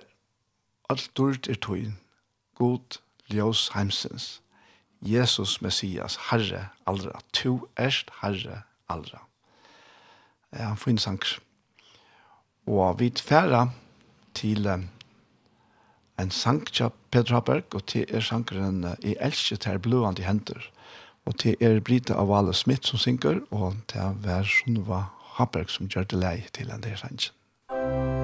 öll durt er tøyn, god ljós heimsins. Jesus Messias, Herre allra, tu erst Herre allra. Ja, han finnes sanger. Og vi tverra til en sang til Peter Haberg, og til er sangeren «I elsker til blående henter». Og til er Brita av Valle Smith som synger, og til er Sunva Haberg som gjør det lei til en del sangen. Musikk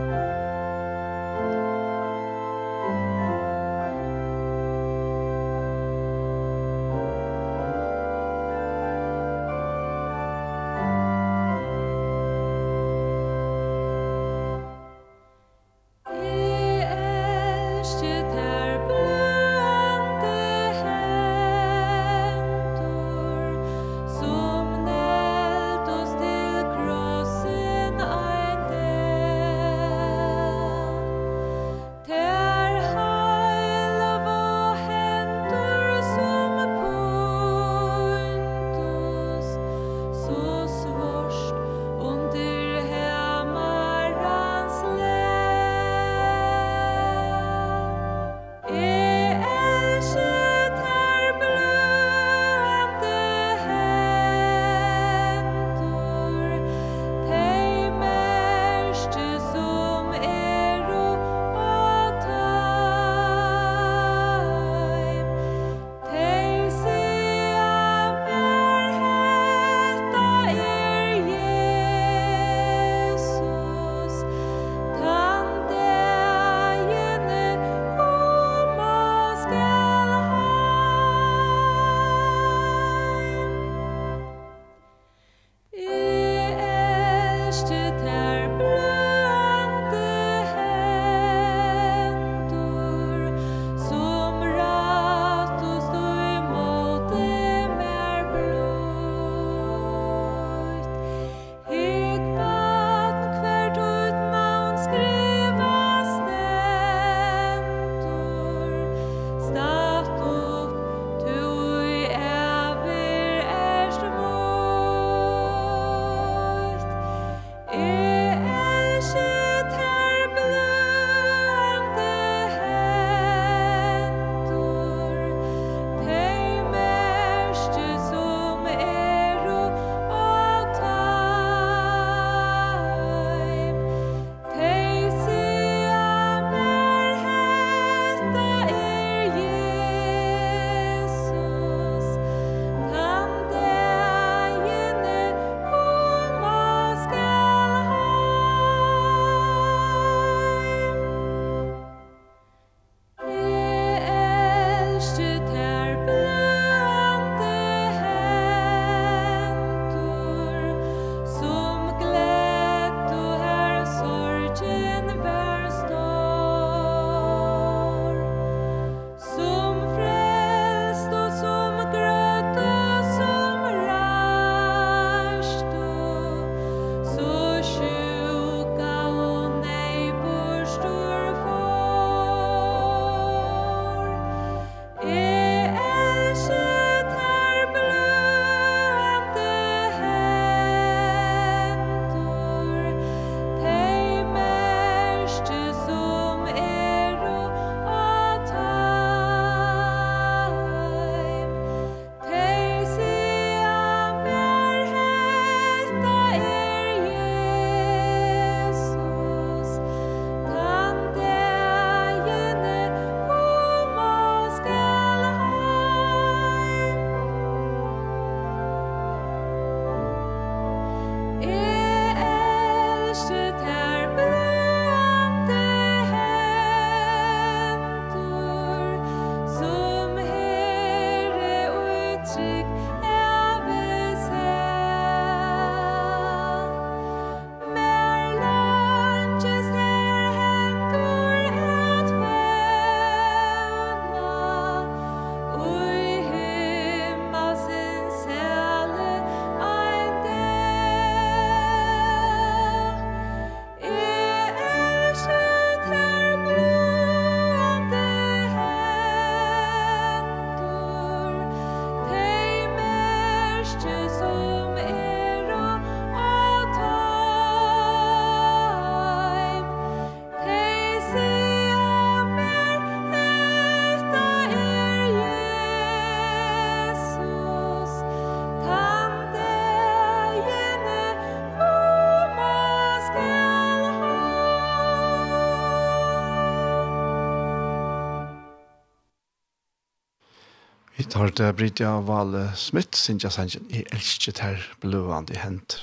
hørte Britja Vale Smith, Sintja Sanchen, i elsket her blående hent.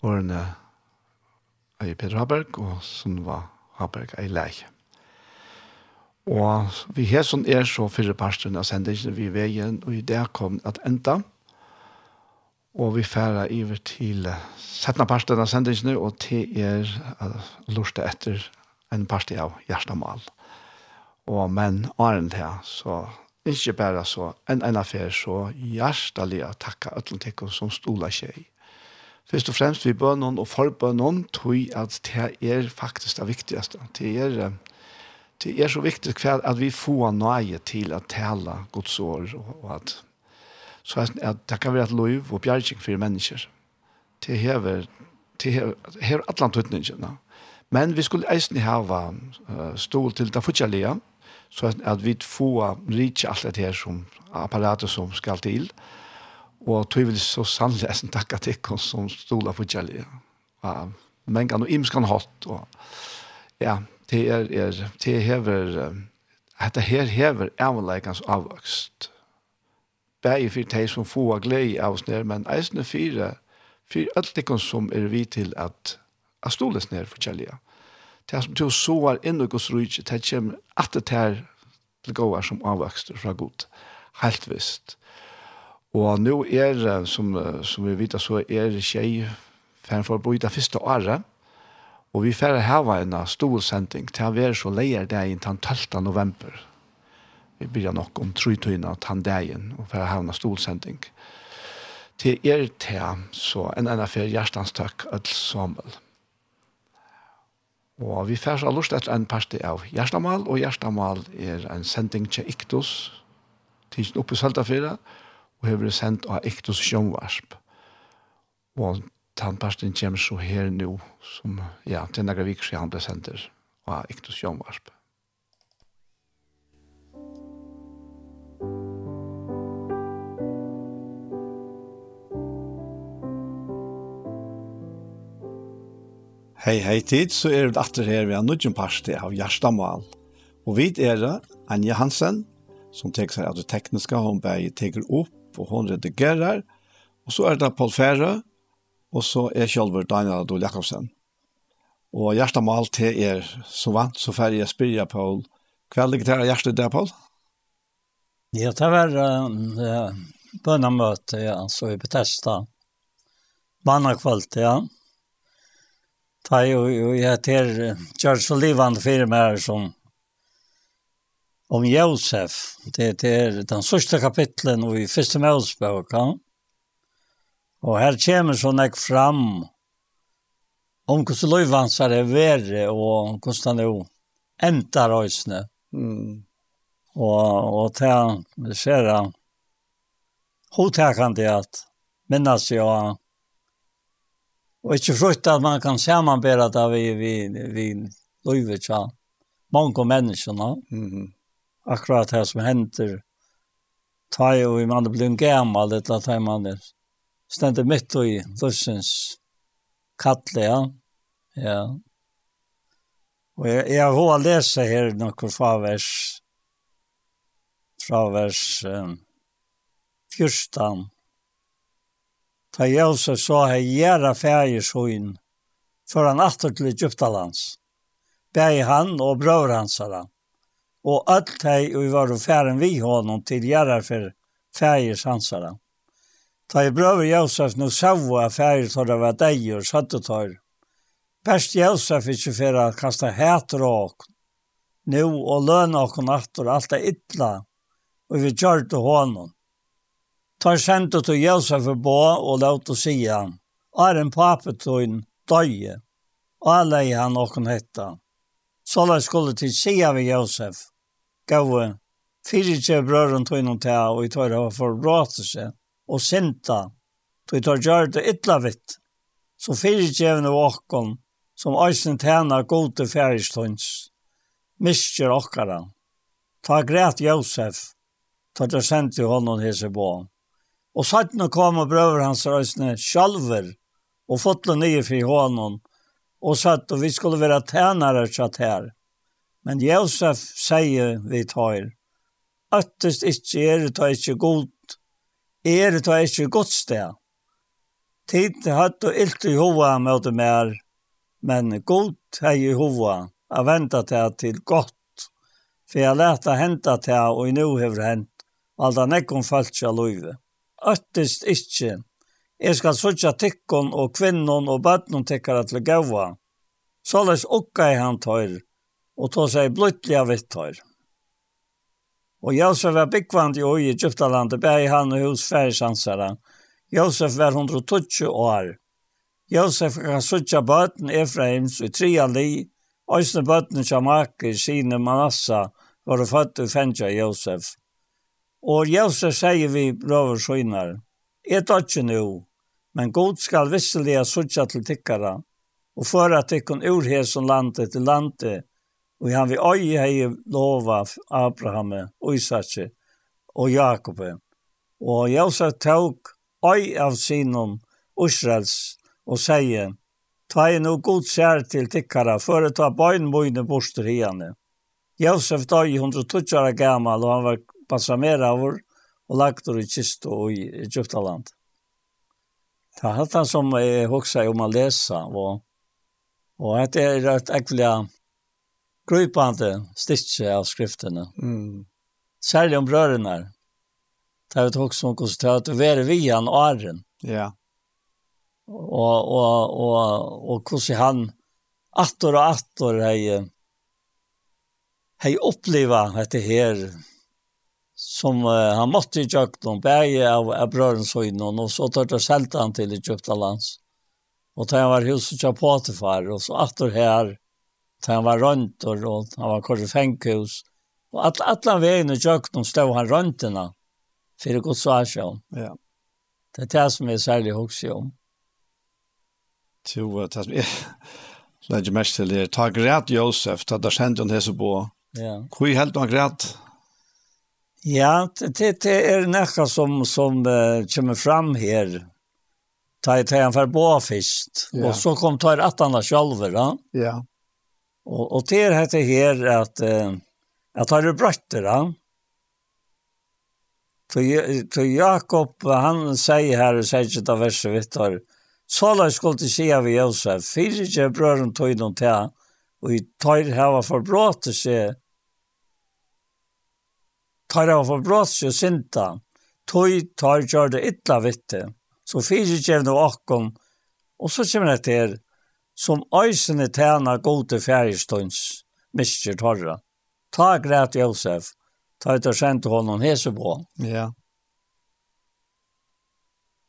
Årene i Peter Haberg, og som var Haberg i leie. Og vi har sånn er så fyrre parstene av sendingen vi veien, og i det kom at enda. Og vi færer iver til settene parstene av sendingen, og til er lortet etter en parste av Gjerstamal. Og men åren til, så ikke bare så, enn en affær så hjertelig å takke alle som stola seg. Først og fremst vi bør noen og forbør noen tog at det er faktisk det viktigste. Det er, det er så viktig at vi får nøye til å tale Guds år, og at, så at det kan være et lov og bjergjeng for mennesker. Det hever, det hever, hever atlantutningene. Men vi skulle eisen hava uh, stol til det fortjellige, så att, att vi får reach allt det här som apparater som ska till. Och tror vi så sannolikt att tacka till oss som stolar för kärlek. Ja, men kan och imskan hatt och ja, det är är det häver att det här häver ävenlikans avväxt. Bäge för dig som får glädje av oss ner, men eisne fyra, för allt det som är vi till att att stolas ner för kärlek det som til du soar inn i Guds rydde, det kommer at det er til gåar som avvokster fra god, helt visst. Og nå er, som, som vi vet, så er tjej færre for å bryta første året, og vi færre hava en stor sending til å være så leier det inn til 12. november. Vi blir nok om trytøyene av dagen, og færre hava en stor sending. Til er til, så en enn affær hjertens takk, Ødel Samuel. Og vi færs har lust etter en parti av Gjerstamal, og Gjerstamal er en sending til Iktus, tidsen oppe i Søltafira, og har vært sendt av Iktus Sjøngvarsp. Og tannparten kommer så her nå, som, ja, til Nagra Vik, så han ble sendt av Iktus Sjøngvarsp. Hei, hei tid, så er vi atter her ved en nødgjum parste av Gjerstamal. Og vi er det Anja Hansen, som tek seg av det tekniske, hun bare teker opp og hun redigerer. Og så er det Paul Fære, og så er Kjølver Daniel Adol Jakobsen. Og Gjerstamal til er så vant, så færre jeg spyrer jeg, Paul. Hva ligger til Gjerstamal der, Paul? Ja, det var uh, bønnemøte, ja, så i Bethesda. Mannakvalt, ja. Ja Ta jo, jo, jeg heter Charles Olivan, firma her som om Josef. Det er den sørste kapitlen i første Moseboka. Og her kommer sånn jeg fram om hvordan Løyvansar er verre, og hvordan han jo endar øysene. Mm. Og, og til det ser han hotekende at minnes jo Og ikke frukt at man kan samanbæra det vi, vi, vi løyver til mange mennesker. Mm -hmm. Akkurat det som henter ta jo i man blir gammal, det er at man er stendet mitt og i løsens kattle, ja. Ja. Og jeg, jeg har lese her noen favers, fra vers um, 14 Da Jose så hei gjerra færger sjøen, før han atter til Egyptalands. Beg han og brøver hansara, og alt hei og var færen vi honom til gjerra for færger hansara. Da i brøver Josef nu savo av færger tar det var deg og søttetøyr. Best Josef ikke for å kasta hæter og åkn. Nu og løn og åkn atter alt er ytla, og vi gjør det tar sendet til Josef og bå og låt å si han. Er en pape til en døye, og alle i han og kan hette. Så la skulle til si av Josef. Gåve, fire tje brøren til innom til og i tar hva for råte seg, og sinta, til i tar gjør det ytla vitt. Så fire tjevne åkken, som eisen tjener gode færgstånds, mister okkara. Ta græt Josef, ta det sendt til honom hese på Og sattna kom og brøver hans røysene sjalver, og fotle nye fri hånden, og satt, og vi skulle være tænare satt her. Men Josef sier vi tar, Øttest ikke er det ikke god, er det ikke godt sted. Tid hatt og ilt i hova møte mer, men god hei i hova, a venta til til godt, for jeg leta henta til og i nu hever hent, alda nekkom falt av løyve øttest ikkje. Jeg skal sutja tikkon og kvinnon og bøtnon tikkara til gaua. Såles okka i han tøyr, og ta seg bløttliga vitt tøyr. Og Josef var byggvand i oi i Egyptalandet, bæg han og hos færisansara. Josef var 120 år. Josef kan sutja bøten Efraims i tria li, Øysne bøtten Shamaki, Sine Manassa, var født i fengja Josef. Og Jelse sier vi brøver søgnar, «Jeg tar ikke nå, men god skal visselige sutja til tikkara, og for at tikkun ur hesen landet til landet, og han vi øye hei lova Abraham, og og Jakob. Og Jelse tok øy av sinon Israels, og sier, «Ta i no god sær til tikkara, for å ta bøyn bøyne borster hiane.» Josef døy 120 år gammal, og han var balsamera av og lagt i kist og i Egyptaland. Det er alt som jeg husker om å lese, og, og det er et ekkelig grøypande stikkje av skriftene. Mm. Særlig om brørene. Det er et husker som konstaterer at du er vi han åren. Ja. Og, og, og, og hvordan han atter og atter har hei oppleva dette her som uh, han måtte i Jökton, bæge av, av brörens höjden og så tar det sälta han til i Jöktalands. Och tar han var huset til Potifar, og så atter her, da han var rundt, og, og han var kort i fänkhus. Och att, alla vägen i Jökton stod han röntorna for det gott så er om. Ja. Det er det som är særlig också om. Jo, det är det som är mest til det. Ta grät Josef, ta där sendte han hese på. Ja. Hur helt man grät? Ja, det, det är nästa som, som uh, kommer fram här. Ta i tajan för båfist. Ja. Och så kom ta i rattarna själva. Ja. ja. Och, och det heter här att uh, jag tar det brötter. Ja. Så Jakob, han säger här sier ikke av verset Vittar, Såla skulle til sida vid Josef, fyrir ikke brøren tog noen til, och i tar hava til sig tar han for brås og synda, tog tar gjør det ytla vitte, så fyrir kjevne akkom, og så kommer det til, som øysene tjena gode fjergstånds, mister torra. Ta græt Josef, ta ut og sendte honom hese på. Ja.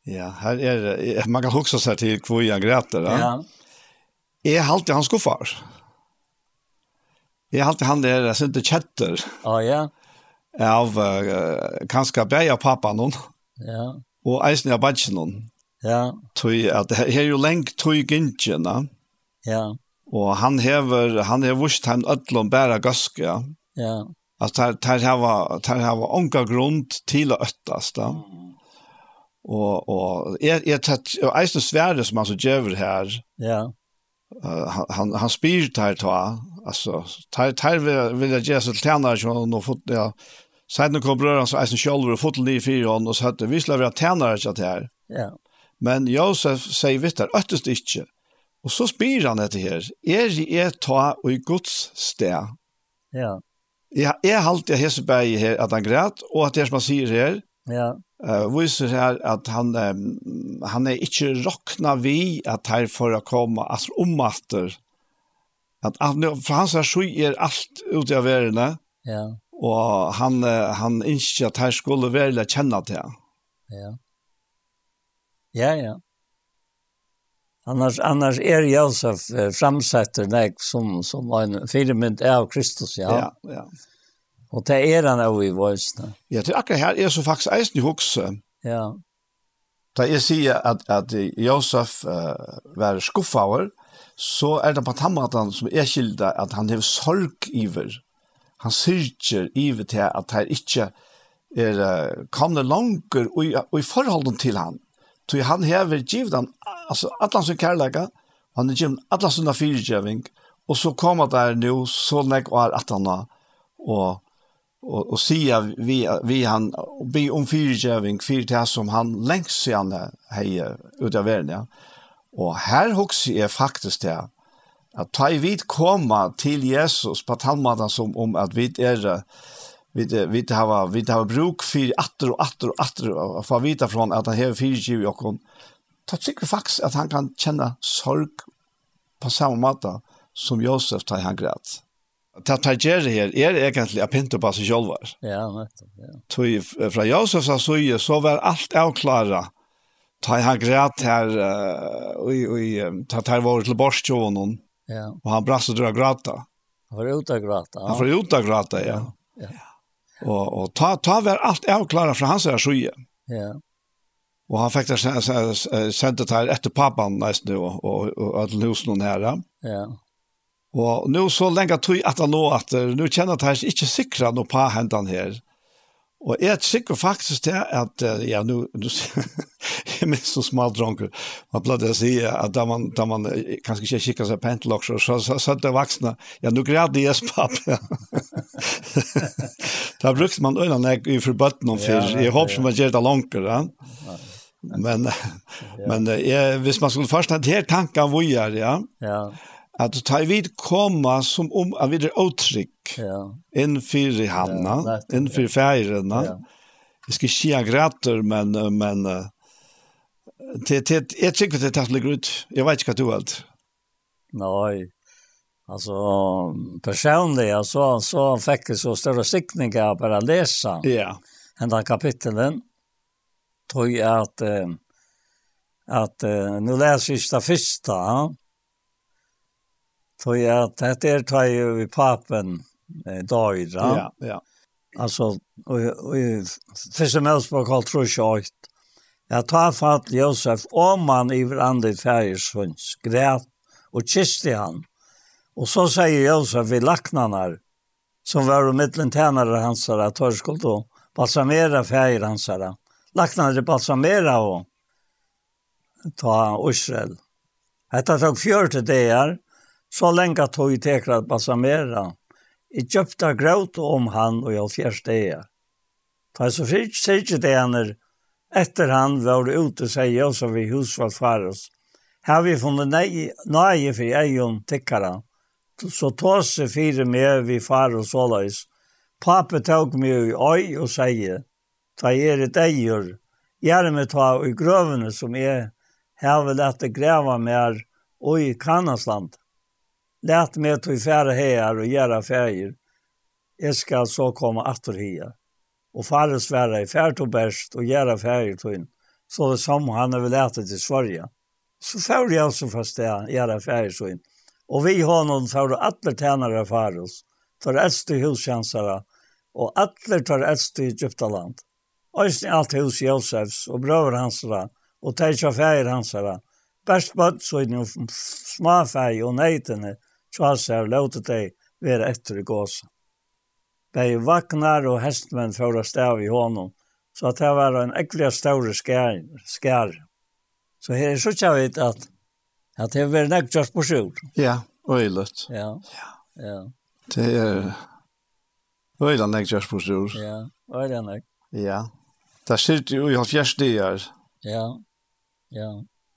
Ja, her er det, man kan huske seg til hvor jeg græter. Ja. Jeg halte han skuffar. Jeg halte han der, jeg synes det kjetter. Ja, ja av uh, kanskje bare pappa noen. Ja. Og eisen av badgen noen. Ja. Tøy, at her, er jo lengt tøy gynkjene. Ja. Og han hever, han hever vust han ødlom bæra gaske, Ja. ja. Altså, der, der hava, der hava onka grunn til å øttes, da. Og, og er, er tatt, og eisen svære som han så gjøver her. Ja. Uh, han, han spyr der ta, altså, der, der vil, vil jeg gjøre seg til tjenere, og nå fått, ja, Sen kom bröderna så eisen själva och fotel i fire hånd og så hade vi skulle vara tjänare ikke det här. Ja. Men Josef säger vitt der, øttest ikke. Och så spyr han det här. Är i är ta och i Guds sted. Ja. Ja, är halt jag Heseberg her att han græt, och att det som han sier her, Ja. Eh viser her at han um, han är inte rockna vi att her for att komme, alltså omatter. Att han för hans er är allt av verden. världen. Ja Og han, han ikke at her skulle være kjenne til. Ja. Ja, ja. Annars, annars er Josef framsetter deg som, som en firmynd av Kristus, ja. Ja, ja. Og det er han også i voisene. Ja, det er akkurat her er så faktisk eisen i hukse. Ja. Da jeg sier at, at Josef uh, var skuffaver, så er det på den som er kilda at han har sorg iver han syrger ivet til at han ikke er, kommer langer og, og i forholden til han. Så han hever givet han, altså, alle som kærlega, han er givet alle som er fyrtjøving, og så kommer det nå, så legg og er har, og, og, og sier vi, vi han, og be om fyrtjøving, fyrt det som han lengst siden hei ut av verden, ja. Og her hokser jeg faktisk det, at ta i vid koma til Jesus på talmaten som om at vi er vi vi har vi har bruk för atter och atter och atter att få vita från att han har fyrtjuv och hon ta sig faktiskt att han kan känna sorg på samma måte som Josef tar han grät. Ta ta Jerry er är a pinto på seg själva. Ja, rätt. Ja. Tui fra Josef så så så var alt avklara. Ta han græt her oi oi ta ta var till borstjonen Ja. Och han brast och drog gråta. Han var ute och gråta. Han var ute och ja. Ja. Og, Och, och ta, ta var allt avklarat från hans här sjuja. Ja. Och han fikk det sendt här efter pappan nästan og, och, och, och att husen här. Ja. Och nu så länge tog att han låg att nu känner att han inte sikra noe på händan här. Og jeg er sikker faktisk til at, ja, nu, nu jeg minns så smal dronker, man pleide å si at da man, da man kanskje ikke kikker seg pent hentelokser, så sa så, det vaksne, ja, nu grædde jeg spapp. da brukte man øynene jeg i forbøtten om før, jeg håper som man gjør det langer, ja. Men, men jeg, hvis man skulle først ha det her tanken hvor jeg er, ja, ja at ta vid komma som om at vi er åtrykk ja. innfyr i hamna, ja, nettopp, innfyr færgerna. Ja. Jeg skal ikke gjøre grater, men, men det, det, jeg tykker det er tatt ligger ut. Jeg vet ikke hva du har. Nei, altså personlig så, så fikk jeg så større sikning av bare å lese ja. denne kapittelen. Tog jeg at, at, at nå leser jeg det første, ja Så at det er tar ju vi papen David va? Ja, ja. Alltså og, och første Mosebok har tror jag att jag tar fatt Josef om man i hverandre färgers hunds grät och kysste han. Og så sier Josef vid lacknarna som var og mellan tjenere hans at hör skulle då balsamera färger hans där. Lacknarna balsamera og ta Israel. Hetta tog det her, så lenge tog jeg teker at balsamere. Jeg kjøpte grøt om han og jeg fjerste jeg. Da jeg så fikk ikke det henne, etter han var ute, sier jeg også ved husvalg oss. Her vi funnet nøye for egen tikkere. Så tås jeg fire med vi far og løs. Pape tog meg i øy og sier, ta er et eier, gjerne med ta i grøvene som jeg har vel etter greve mer og i Kanasland. Lät mig att vi färre här och göra färger. Jag ska så komma att och här. Och färre svära i färd och bäst och göra färger till henne. Så det som han har väl ätit till Sverige. Så färger jag så fast det göra färger till henne. Och vi har någon färger alla tjänare för oss. För äldste hustjänstare och alla tar äldste i Egyptaland. Östen allt hus Josefs och bröder hansara och tätja färger hansara. Bäst bad så är det små färger och nejtene så seg og låte deg være etter i gåsa. Begge vaknar og hestmenn fører stav i hånden, så at det var en ekkelig større skær. skær. Så her er så kjavit at, at det var nekk just på sjur. Ja, øylet. Ja, ja. Det er øylet nekk just på sjur. Ja, øylet nekk. Ja. Det skjer jo i halvfjerst dier. Ja, ja.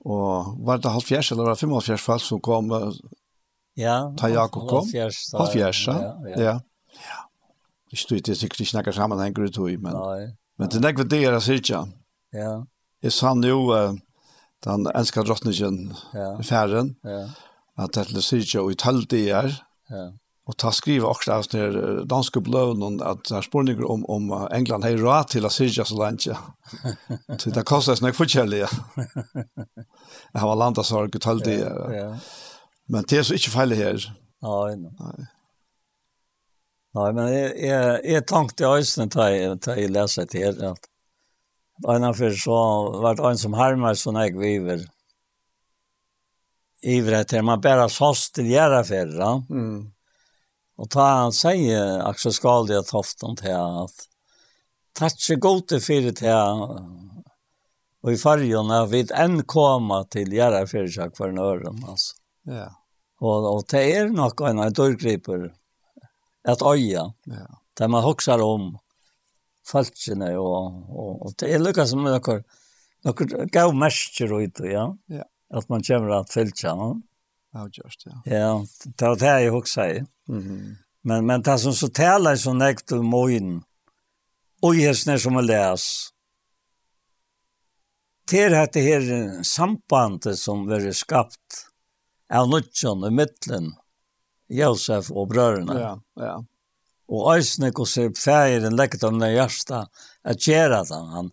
Og var det halvfjerst eller var det 55 fall som kom Ja. Ta Jakob kom. Halvfjerds. Ja. Ja. Jeg stod ikke sikkert ikke snakker sammen en grunn til, men, men det er nekve det jeg sier ikke. Ja. Jeg sann jo den enska drottningen i færen, at det er sier ikke, og i tølv det Ja. og ta skriva också av sånne danske bløven at det er spørninger om om England har råd till att syrja så långt. Så det kostar snäck för kärlek. Det har landat i tølv det Ja. Men det er så ikke feil her. Nei, nei. Nei, men jeg, jeg, jeg tenkte i øyne til jeg leser til her, at innenfor så var det en som hermer sånn jeg viver Iver etter, man bare sås til gjøre for det. Mm. Og ta han sier, Aksel Skaldi og Tofton til at takk så godt til fire til og i fargen at vi enn kommer til gjøre for seg for en nøren, altså. Ja. Och og det er nok en av dørgriper, att øye, Ja. Där man huxar om falskene och och og det er lika som några några gav mestjer ut ja. Ja. Att man kommer att fälscha? Ja, just ja. Ja, det är det jeg huxar. Mhm. Mm men men det som så tälar så nekt till moin. Och jes när som läs. Det är det her sambandet som blir skapt av nødtjen i mittlen, Josef og brødrene. Ja, ja. Og æsne hvor seg færen lekket om det hjørsta, at gjøre det. Han,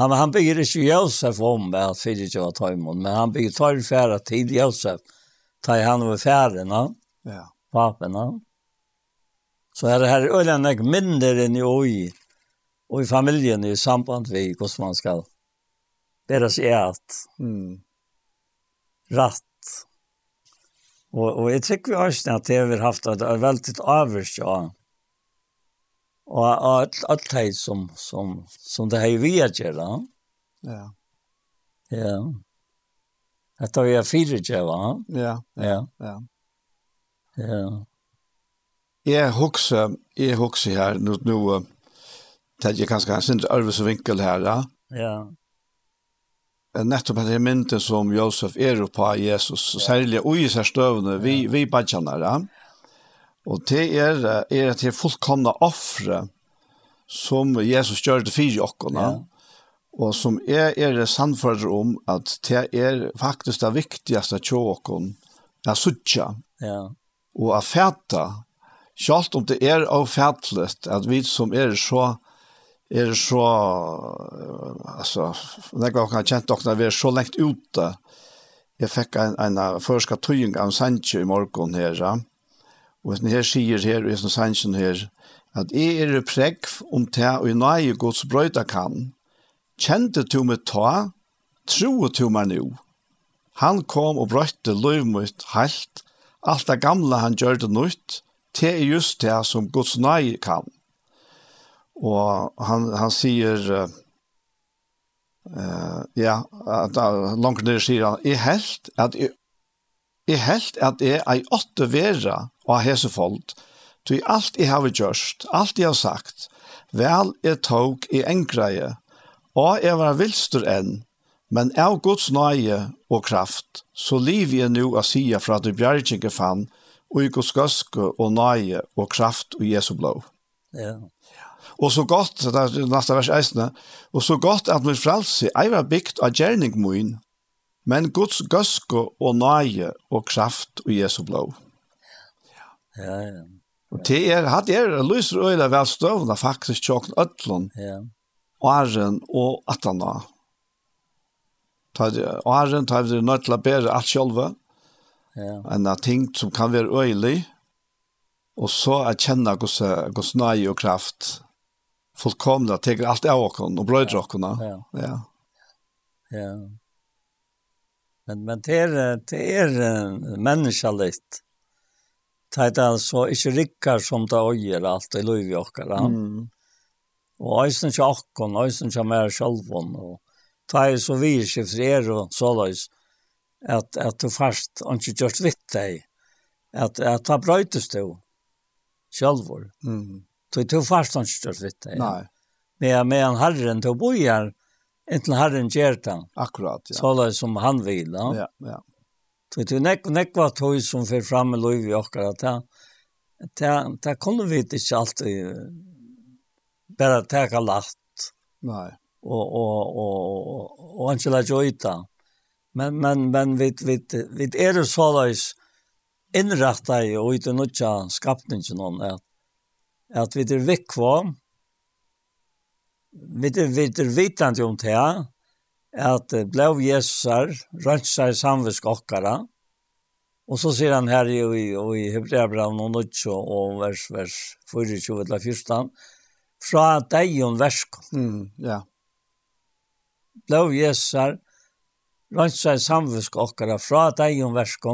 han, han bygger ikke Josef om at fyrir ikke var tøymon, men han bygger tøyfæra til Josef, tar han over færen, ja. papen. Ja. Så er det her øyne jeg mindre enn i oi, og i familien i samband vi hvordan man skal bære seg at mm. rett Og, og jeg tykker vi også at det har haft et veldig avvist av og alt, alt det som, som, som det har vi å gjøre. Ja. Ja. Dette har vi fire gjøre. Ja. Ja. Ja. Ja. Jeg husker, jeg husker her, nå, nå, det er kanskje en sin arvesvinkel her, ja. Ja nettopp at jeg mynte som Josef er på Jesus, særlig og i seg støvende, vi, vi badjanere. Og det er, er at det er fullkomne offre som Jesus gjør det fire åkkerne, ja. og som er, er sannfører om at det er faktisk det viktigste tjåkken er suttja, ja. og er fæta, selv om det er avfætlet at vi som er så er så, altså, når jeg har kjent dere, vi er så lengt ute. Jeg fikk en, en første tøying av Sancho i morgen her, ja. Og den her sier her, og som Sancho her, at jeg er pregg om te og i nøye gods brøyda kan. Kjente du meg ta, troe du meg nå. Han kom og brøyte løvmøtt helt, alt det gamle han gjør det nytt, te er just det som gods nøye kan. Og han han sier, eh uh, ja, at, uh, langt nere sier han jeg helt at jeg, jeg helt at jeg ei åtte vera og hese folk. Du allt i har gjort, alt jeg har sagt. vel jeg tog i engreie, og jeg var vilster enn, men av Guds nøye og kraft, så liv jeg nu å si fra at du bjergjenge fann, og i Guds gøske og nøye og kraft og Jesu blå. Ja. Og så godt, det er neste vers 16, og så godt at min frelse er var bygd av gjerning min, men Guds gøske og nøye og kraft og Jesu blå. Ja, ja. Og det er, hatt er lyser øyne velstøvende faktisk tjokken ødlån, ja. åren og atana. Åren tar vi nødt til å bære alt sjølve, ja. enn ting som kan være øyelig, og så er kjenne hos nøye og kraft, fullkomna, teker allt av oss och bröder oss. Ja. Ja. ja. Men, men det är, det är människaligt. Det är alltså inte rikkar som det öjer allt i liv i oss. Mm. Och ösen till oss, ösen till mer själva. Och det är så vi skiftar er och så lös. Att, att du fast inte gjort vitt dig. Att, att ta bröjtes du Självor. Mm Så det fast han stört vitt. Nej. Men med en herren till bojar inte herren gertan. Akkurat ja. Så som han vill, ja. Ja, ja. Så det nek nek var tog som för fram i Louis och att Det ta ta kunde vi inte alltid bara ta lagt. Nej. Och och och och Angela Joita. Men men men vi vi vi är det så där inrätta i och inte något skapningen någon att at vi er vikva, vi er, vi er vitande om det her, at blau jesar, rønsar samvisk okkara, og så sier han her i, i, i Hebreabran og Nutsjo og vers, vers 24 eller 14, fra deg om versk. Mm, ja. Blau jesar, rønsar samvisk okkara, fra deg om versk,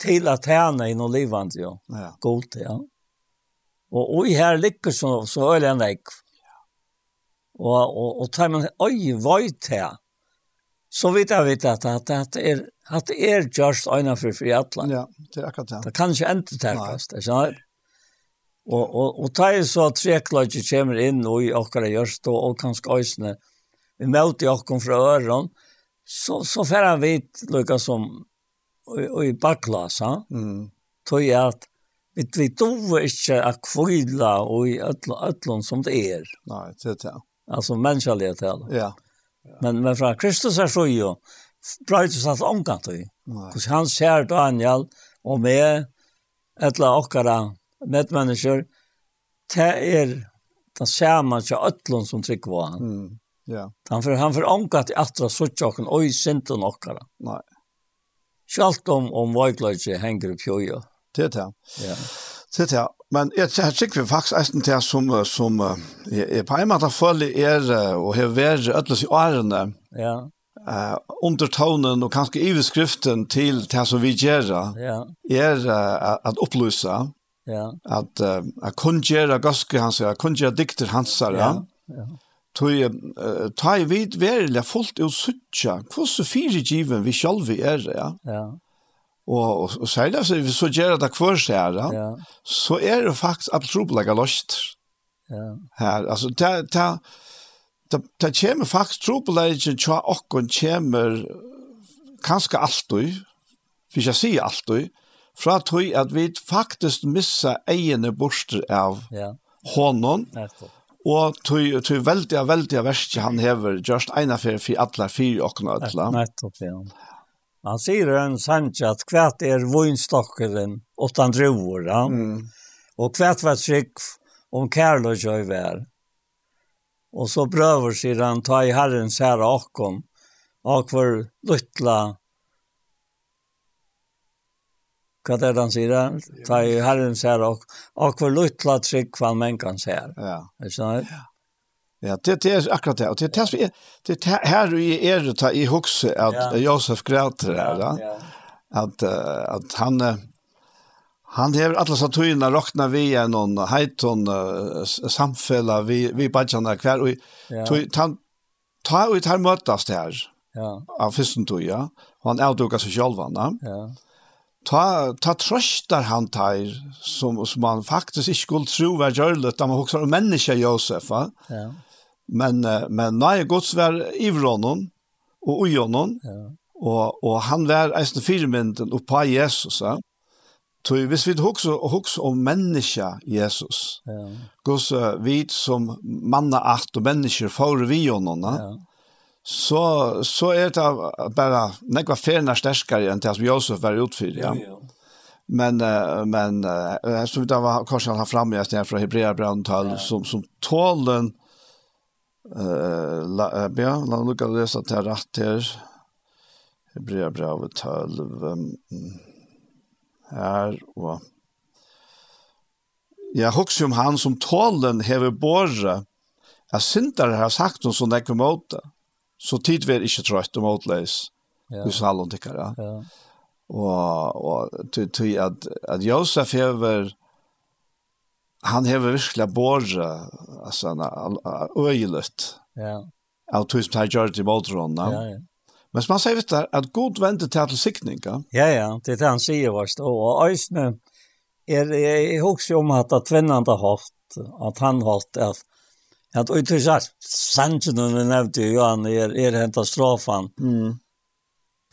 til at henne i noe livande, ja. God, ja. Og oi her ligger så, så øyler han ikke. Og, og, og tar man oi vøyt her, så vet jeg vet at, at, at er at det er just øyne for fri atlan. Ja, det er akkurat det. Det kan ikke enda tekast, det skjønner. Og, og, og ta er så at trekløyde kommer inn og i okkara gjørst og, og kanskje øysene, vi møter okken fra øren, så, så får han vidt lukka som og, og i bakklasa. Mm. Tog jeg at vi vi tror inte att kvilla och i öllon som det är. Nej, det är det. Alltså mänsklighet här. Ja. Men men från Kristus är så ju bröts att omgå det. Kus han ser Daniel och med alla ochkara med människor det är den samma så öllon som tryck var han. Mm. Ja. Han för han för omgå att atra så tjocken oj synten åkara. Nej. Sjalt om om vajklaje hänger på ju. Det er det. Ja. Det er det. Men jeg tror vi faktisk eisen til som, som jeg på en måte følger er og har vært ødeles i årene. Ja. Uh, undertonen og kanskje iveskriften til det som vi gjør ja. er uh, at opplyse ja. at uh, at kun gjøre ganske hans at kun gjøre dikter hans ja. ja. Tøy uh, tøy vid verlig fullt og suttja hvordan fire given vi selv er ja. ja Og, og, og særlig altså, hvis så gjør det hver sted, ja. så er det faktisk absolutt like løst. Ja. Her, altså, det, det, det, det kommer faktisk tro på det ikke, tja okken kommer kanskje alltid, hvis jeg sier alltid, fra tog at vi faktisk missa egne borster av ja. hånden, og tog, tog veldig, veldig verst han hever, just ena for, for alle fire okken og. Nettopp, ja. Han sier en sannsja at kvært er vinstokkeren åttan droer, ja? Mm. Og kvært var trygg om kærløy og vær. Og så prøver sier han ta i herrens herre akkom, og for luttla Hva er det han sier der? Ta i herrens herre akkom, og for luttla trygg hva mennkans herre. Ja. Er det sånn? Ja. Ja, det, det er akkurat det. Og det, det, det, det her i er ta i hukse at ja. Josef græter her, ja. ja. At, uh, at han, han hever alle satøyene råkna vi en noen heiton uh, samfella vi, vi badjana hver, og ja. han ta ut her møtast her, ja. av fyrsten tog, ja. Og han avdukker seg selv, ja. Ta, ta trøster han tar som, som han faktisk ikke skulle tro var gjørlet, da man hukser om menneske Josef, ja. ja Men, men nei, gods var ivrånen og ujonen, ja. og, og han var eisen firmynden oppa Jesus, ja. Så hvis vi husker, husker om menneska Jesus, ja. gods vi som manna art og mennesker får vi jonen, ja. så, så er det bare nekva ferna sterskare enn til at Josef var utfyr, ja. ja, uh, men uh, så vi da var kanskje han fram i det från Hebreerbrevet 12 som som tålen Uh, la, ja, la oss lukke lesa til rett her. Hebrea brevet 12 um, her, og Ja, husker om han som tålen hever båre, jeg synder har sagt noe som det ikke måte, så tid vi er ikke trøyt og måtleis, ja. hvis alle tykker, ja. ja. Og, og til, til at, at Josef hever, han hever virkelig båret, altså, han er øyelet. Ja. Av tog som tar gjør det i måltrådene. Ja, ja. Men som han sier, vet du, at god venter til til sikning, Ja, ja, ja, det er det han sier vårt. Og Øysene, er, jeg husker om at at vennen har hatt, at han har hatt, at at og til utrusar sanjen og nevnte jo, han er, er hentet strafan. Mm.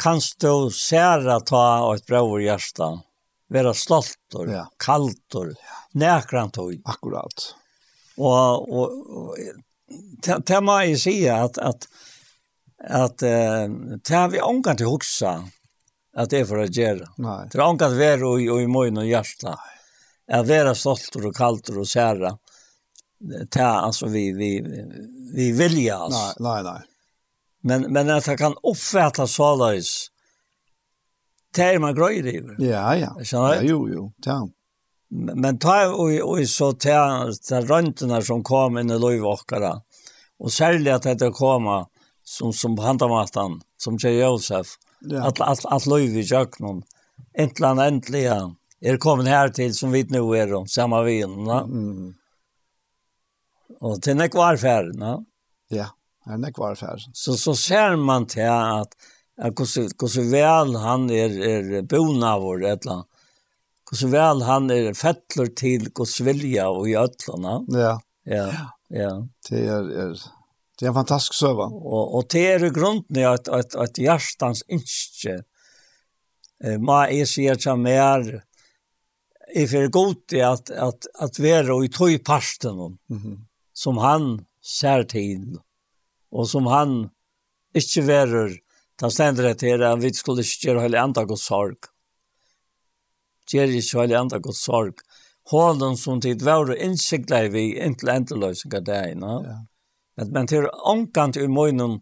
Kanst du særa ta og et bra over hjertet? vara stoltor, ja. kaltor, nekrant og. akkurat. Og, og, det Och och tema är at, at, at uh, det har vi ångan til hoksa at det är för att göra. Nej. Det är ankan vara och i mun och At Att vara og och og och Det er altså vi vi vi vilja alltså. Nej, nei, nei. Men men at det kan uppfattas sådär det man grøyr i. Ja, ja. Ja, jo, jo. Ja. Men ta og og så till, till röntorna som kom in i Lövåkara. Och særlig att det kom som, som handamatan, som Kjell Josef. Ja. Att, att, att Löv i jaknon. Äntligen, äntligen. Er kommet her til som vi nu er om, samma vin, va? Mm. Og til nekvarfæren, va? Ja, er nekvarfæren. Så, så ser man til at hvordan vel han er, er bonavår, et eller annet. Hvordan vel han er fettler til Guds vilja og i øtlene. Ja. Ja, ja. Det er, er, det er en fantastisk søva. Og, og det er grunden i at, at, at hjertens innskje, eh, ma er sier som er, er for god i at, at, at være i tog parsten, mm -hmm. som han ser til, og som han ikke verer, Det stender det til at vi skulle ikke gjøre hele andre god sorg. Gjør ikke hele andre god sorg. Hålen som tid var innsiklet vi inntil endeløsning av deg. No? Ja. Men, men til omkant i munnen,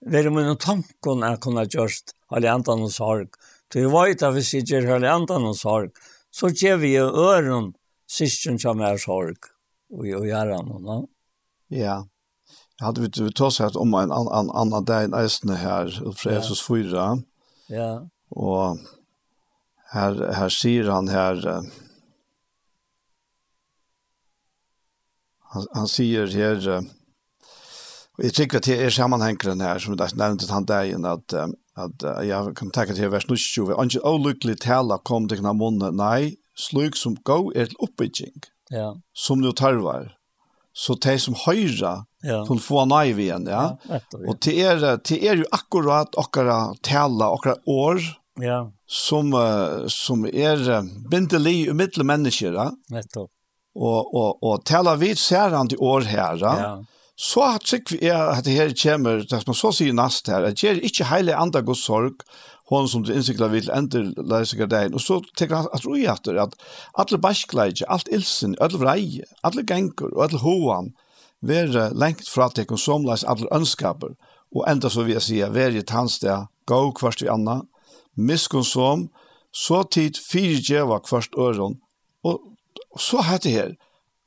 det er munnen tanken jeg kunne gjort hele andre god sorg. Så jeg vet at hvis jeg gjør hele andre god sorg, så gjør vi jo øren sysken som er sorg. Og gjør han, no? Ja hade vi vi tog så om en annan annan där en ösne här och Jesus fyra. Ja. Och här här ser han här han, han säger här Jag tycker att det är sammanhängande här som jag nämnde han där att att jag kan tacka till vers 20. Anke olyckligt tala kom till kna munne. Nej, slug som go är till uppbygging. Ja. Som nu tarvar så de som høyre ja. kunne få nøy igjen, ja. ja og det er, det er jo akkurat akkurat tale, akkurat år, ja. som, som er bindelig i mittel mennesker, ja. Nettopp. Og, og, og tale vi ser han til år her, ja. ja. Så har vi er, at det her kommer, det som så sier nast her, at det er ikke heilig andre god sorg, hon som det innsikla vil ender leisiga dagen, og så tekur han at roi etter at alle baskleidje, alt ilsen, alle vrei, alle gengur og alle hoan, være lengt fra tekken som leis alle ønskaper, og enda så vil jeg sige, være i tannstea, gå kvart i anna, miskun som, så tid fire djeva kvart øron, og så heter her,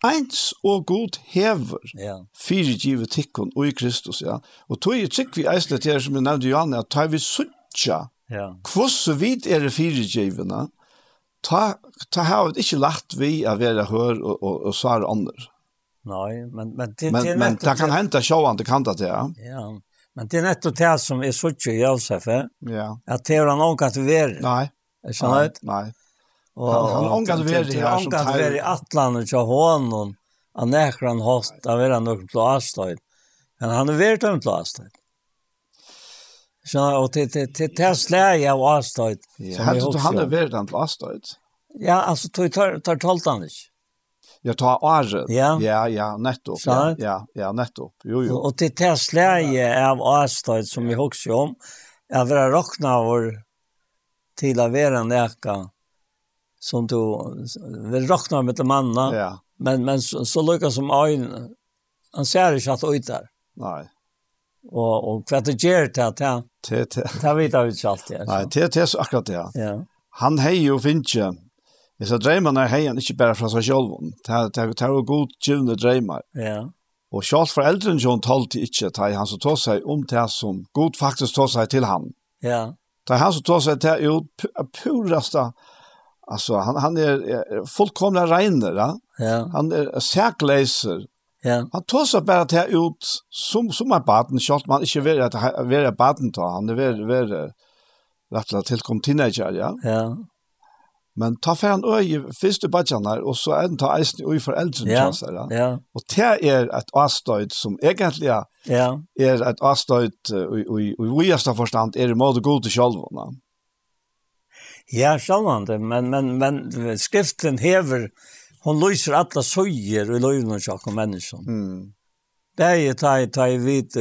eins og god hever ja. fyrir givet tikkun og i Kristus, ja. Og tog i trygg vi eislet her, som jeg nevnte Johanne, at tar vi suttja Ja. Kvoss vid er det fire givene, Ta ta har vi ikke lagt vi å være hør og og, og svare andre. Nei, men men det men, det men det kan hente sjåan det kan det ja. Ja. Men det er nettopp det som er så ikke i Josef, ja. at det er han ånka til veri. Nei. Er sånn at? Nei. Og, han han ånka til veri her som tar. Han ånka til veri atlanen til hånden, han nekker han hatt, han vil han nok til avstøyd. Men han er vært dømt til avstøyd. Så och til til til Tesla jag var stött. Så hade han er väl den last stött. Ja, alltså tog tar tar talt han inte. Jag tar Arge. Ja, ja, ja nettopp. Ja, ja, ja nettopp. Jo jo. Och til Tesla är av Astrid som vi husker om. Jag vill rockna vår till av en läka som du vill rockna med de manna. Ja. Men men så, så lyckas som Ain han ser inte att ut där. Nej. Og, og hva det gjør til at han? Til, til. Det vet jeg ikke alltid. Altså. Nei, til, så akkurat det. Ja. Han hei jo finnet, jeg sa dreimene hei han ikke bare fra seg selv. Det er jo god givende dreimer. Ja. Og selv foreldrene John talte ikke til han som tog seg om det som god faktisk tog seg til han. Ja. Det er han som tog seg til jo puraste, altså han, han er, er fullkomlig regner, ja? ja. han er sækleiser, Ja. Han tog seg bare til ut som, som er baden, selv man ikke vil være baden til han, det vil være rett og slett tilkom teenager, ja. Ja. Men ta for han øye første badjan her, og så er den ta eisen i foreldrene ja. kjanser, ja. ja. Og det er et avstøyt som egentlig ja. er et avstøyt, og i vujeste forstand er i måte god til sjølvene. Ja, sjølvende, men, men, men skriften hever hon lyser alla söjer i löjnen och av människan. Mm. Det är ju ta ta i vit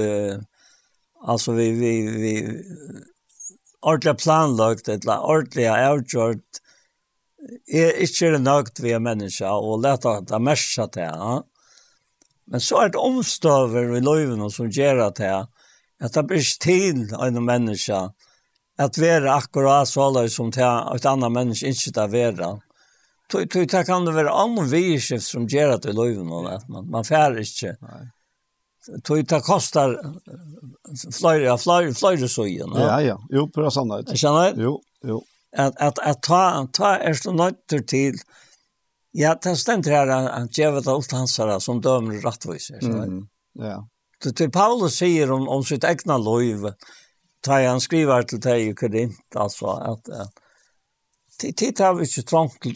alltså vi vi vi ordla planlagt eller ordla outgjort är inte det något vi är människa och lätta att mässa det ja. Men så är det omstöver i löjnen som gör att det att det blir till en människa att vara akkurat så som till ett annat människa inte att vara tog tog ta kan det vara annan vyrskift som gör att det löven och att man man fär inte. Tog ta kostar flöjra flöjra flöjra så ju. Ja ja, jo på såna ut. Känner? Jo, jo. Att att att ta ta är så något till Ja, det stämmer här att Jevet Althansara som dömer rättvisor. Mm. Ja. Det till Paulus säger om om sitt egna liv. Ta han skriver till dig i Korint alltså att, att tid har vi ikke trångt,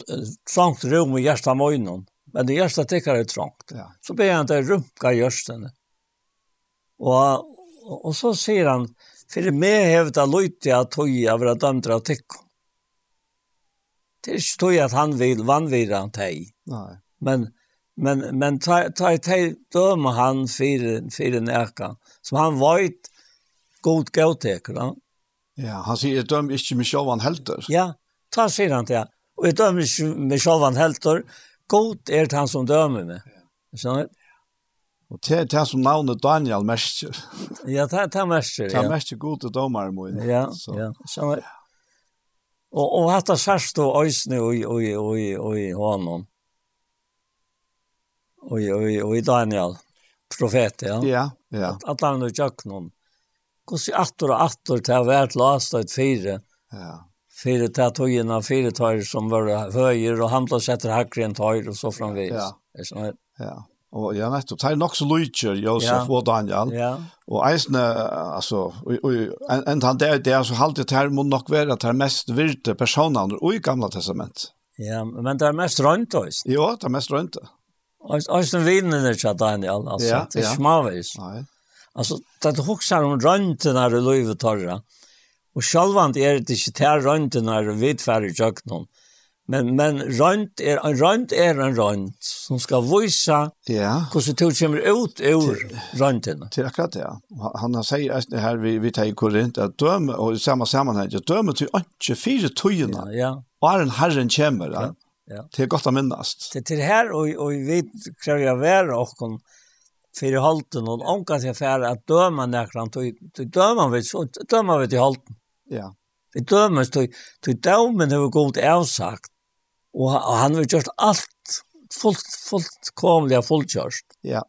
trångt rum i hjärsta møgnen, men det hjärsta tykker er trångt. Ja. Så ber han til rumka hjørstene. Og, og, og så sier han, for meg hevda løyte at høy av at andre tykker. Det er ikke tøy at han vil vanvira han teg. Nei. Men, men, men ta, ta, ta, dømer han fire, fire nærka, som han veit god gauteker. Ja, han sier døm ikke med sjåvan helter. Ja, ta sier han til jeg. Og jeg dømer ikke med sjåvan helter, god er det han som dømer meg. Skjønner du? Og det er det som navnet Daniel Mersker. ja, det er det Mersker, ja. Det er Mersker god til dømer min. Ja, så. ja, skjønner du? Og, og hatt av sørst og øysene og, og, og, og, og hånden. Og, og, og, og Daniel, profet, ja. Ja, ja. At, at han er noen. Hvordan atter og atter til å være til å ha stått fire. Ja. Fyra tar tojena, fyra tar som var höjer och handlar sätter hackre en tar och så framvis. Ja. ja. ja. Och Ja. vet det är nok så lite Josef och Daniel. Ja. Och eisne alltså en en han där där så halt det här måste nog vara att det mest virte personerna og i gamla testament. Ja, men det är mest rønt då. Ja, det är mest runt. Och och sen vinner det så Daniel alltså. Det är smavis. Nej. Alltså det huxar om runt när det löv torra. Og sjálvand er det ikke til røntgen er vidfærdig kjøkkenen. Men, men rønt er, en rønt er en rønt som skal vise ja. hvordan du kommer ut ur rønten. Til akkurat det, ja. Han har det her vi, vi tar i Korint at døme, og i samme sammenheng, at døme til ikke fire tøyene, ja, ja. og en herren kommer. Ja. Ja. Det er godt å minnes. Det till her, og, og vi krever jeg være åkken for i halten, og omkring til færre at døme nærkere, og døme vi, så døme vi til halten. Ja. Det dømes til, til dømen har god avsagt, og han har gjort alt fullt, fullt komlig og fullkjørst. Ja.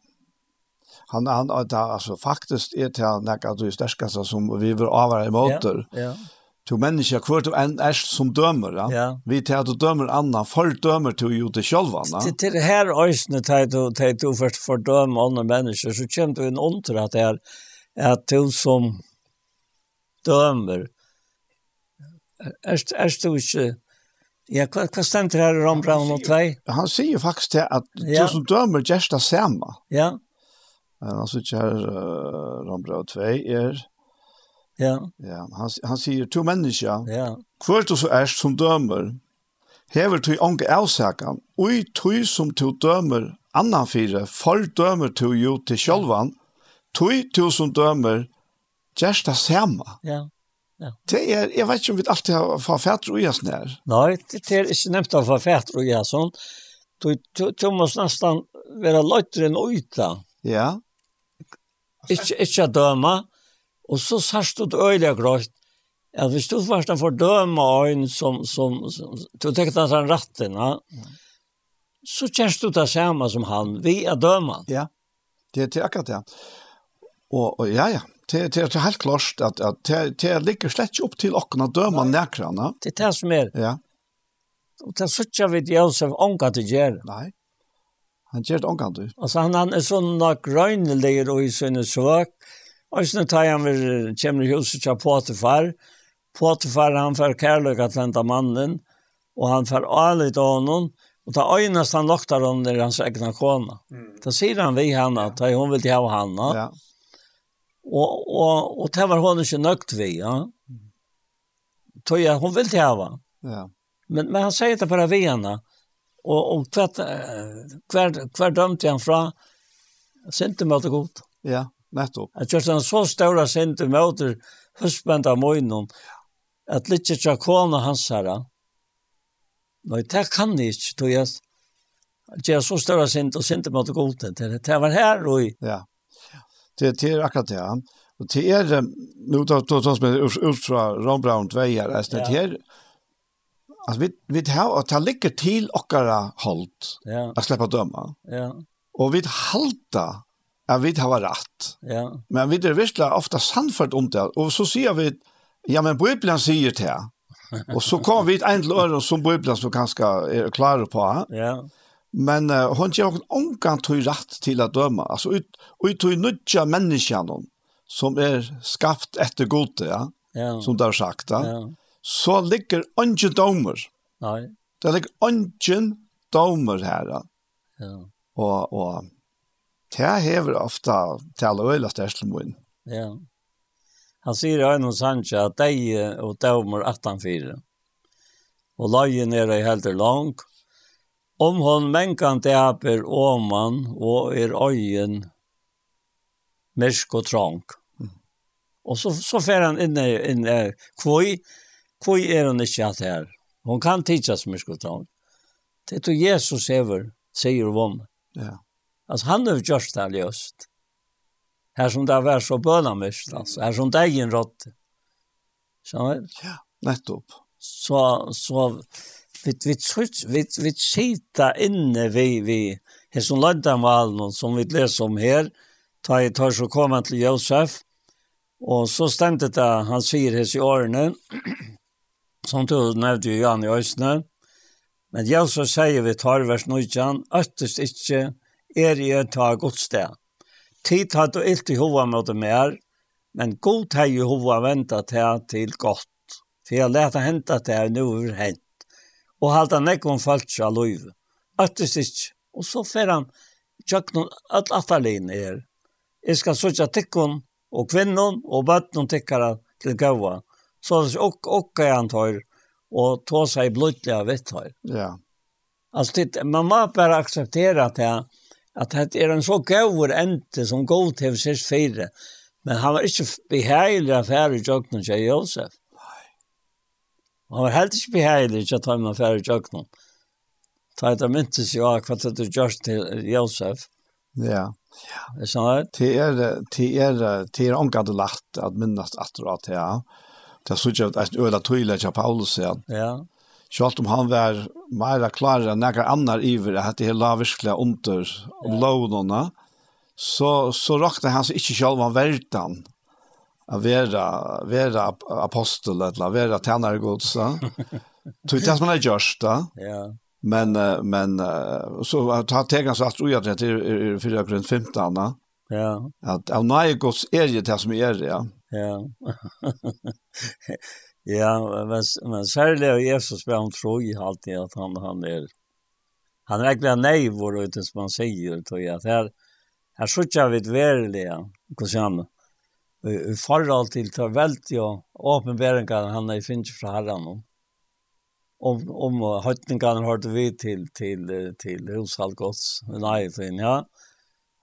Han, han, altså, faktisk er til han nekka du sterskaste som vi vil avvære i måter. Ja, ja. To mennesker kvart og en er som dømer, ja. ja. Vi tar at du dømer annan, folk dømer til å gjøre det selv. Til, til her øyne, til at du først fordømer andre mennesker, så kommer du en ontra at det er at du som dømer, er er du ikke Ja, hva, hva stender her i Rombraun og 2? Han sier faktisk til at ja. du som dømer Gjersta Sema. Ja. Men Han sier ikke her uh, Ron Brown 2 er... Ja. ja han, han sier to mennesker. Ja. Hvor du så er som dømer, hever du ånge avsakan, og tog som du dømer annan fire, for dømer du jo til sjølvan, tog du som dømer Gjersta Sema. Ja. Ja. Det er, jeg vet ikke om vi alltid har fått fætter og gjøres nær. Nei, det er ikke nevnt å få fætter og gjøres sånn. Du du må nesten være løytere enn ute. Ja. Ikke, ikke døme. Og så sørst du det øyelig grøyt. Ja, hvis du først får døme øyn som, som, som du tenker at han retten, ja. så kjenner du det samme som han, vi er døme. Ja, det er akkurat det. Og, og ja, ja, det det är helt klart att att det det ligger slett upp till och att döma näkrarna. Det är det som är. Ja. Och det söker vi Josef angat det gör. Nej. Han gör det angat det. Alltså han han är sån där grönlig och i sin svag. Och sen tar han väl kommer huset på Potifar. Potifar han för kärlek att vänta mannen och han för alit av honom. Och ta ögonen han luktar om det hans egna kona. Mm. Då säger han vi henne att hon vill ha henne. Ja. Og, og, og det var hun ikke nøgt vi, ja. Tøy, hun ville det. Ja. Men, men han sier det bare vi henne. Og, og kvart, hver, hver dømte han fra, sinte det godt. Ja, nettopp. Jeg kjørte en så større sinte det husband av møgnen, at litt ikke kona hans herre. Nei, det kan jeg ikke, tøy, at jeg så større sinte, og sinte det godt. Det, det var her, og ja. Det är akkurat det. Och det är nu då då som ut från Ron Brown 2 är alltså det här alltså vi vi har att ta lycka till ochkara halt. Ja. Att släppa döma. Ja. Och vi halta at vi har rätt. Ja. Men vi det visst ofta sannfört om det och så ser vi ja men Bibeln säger det. Och så kom vi ett ändlöre som Bibeln så ganska är klare på. Ja. Men uh, hon gjør hon omgang tog rett til å døme. Altså, ut, ut tog nødja menneskene som er skapt etter gode, ja? ja. som det har sagt, ja? ja. så ligger ungen domer. Nei. Det ligger ungen domer her. Ja. Og, og det hever ofte til øyla størselmoen. Ja. Han sier i Øyne Sanche at de og domer 18-4. Og løyen er i helter langt, Om hon mänkan täper åman och er öjen märsk och trång. Mm. Och så, så fär han inne, inne Kvoi, kvoi är hon inte att här. Hon kan tidsas märsk och trång. Det är Jesus över, säger hon. Ja. Alltså han har gjort det här just. Här som det har var så bönamist, alltså. Här som det är en rått. Så. Ja, nettopp. Så, så, vi vi trutch vi vi skita inne vi vi här som landan var som vi läser om här ta i tar så kommer till Josef och så stämde det han säger här i årene som då nämnde ju Jan i Östne men Josef säger vi tar vers 19 öttest inte er i ett tag gott ställe tid har du inte hova mot det mer, men god har ju hova väntat här till gott. För jag lät det hända det nu över hänt og halda nekon falsk av loiv. Attes ikke. Og så fer han tjøkken at atterlegin er. Jeg skal sutja tikkun og kvinnon og bøtten tikkara til gaua. Så det er ok, ok, han tar og ta seg blodlig av vitt tar. Ja. Altså, det, man må bare akseptere at det, at det er en så gaur ente som god til sist fire, men han var ikke beheilig affære i jøkken til Josef. Han var helt ikke behagelig ikke at han var ferdig tjøkken. Ta et av myntes jo hva det er gjørst til Josef. Ja. Er det sånn at? Det er, det er, det er omgatt lagt at minnast at det ja. Det er sånn at jeg øyla tøyler til Paulus igjen. Ja. Selv om han var mer klar enn noen annar iver, at det er la virkelig under om lovnene, så, så rakte han seg ikke selv om verden. Ja att vara vara apostel eller vara tjänare Guds så. Tror jag att man är just då ja. Men men så att ha tagit så att jag det är 4 grund 15 va ja. Att av nej Guds är det det som är det ja. Ja. Ja men men särskilt Jesus ber han tro i alltid det att han han är han räknar nej vår utan som man säger tror jag att här här så tjänar vi verkligen kusin i forhold til til veldig og åpenbæringene han er finnes fra herren om. Om, om høytningene hørte vi til, til, til Hushall Gods, nei, fin, ja.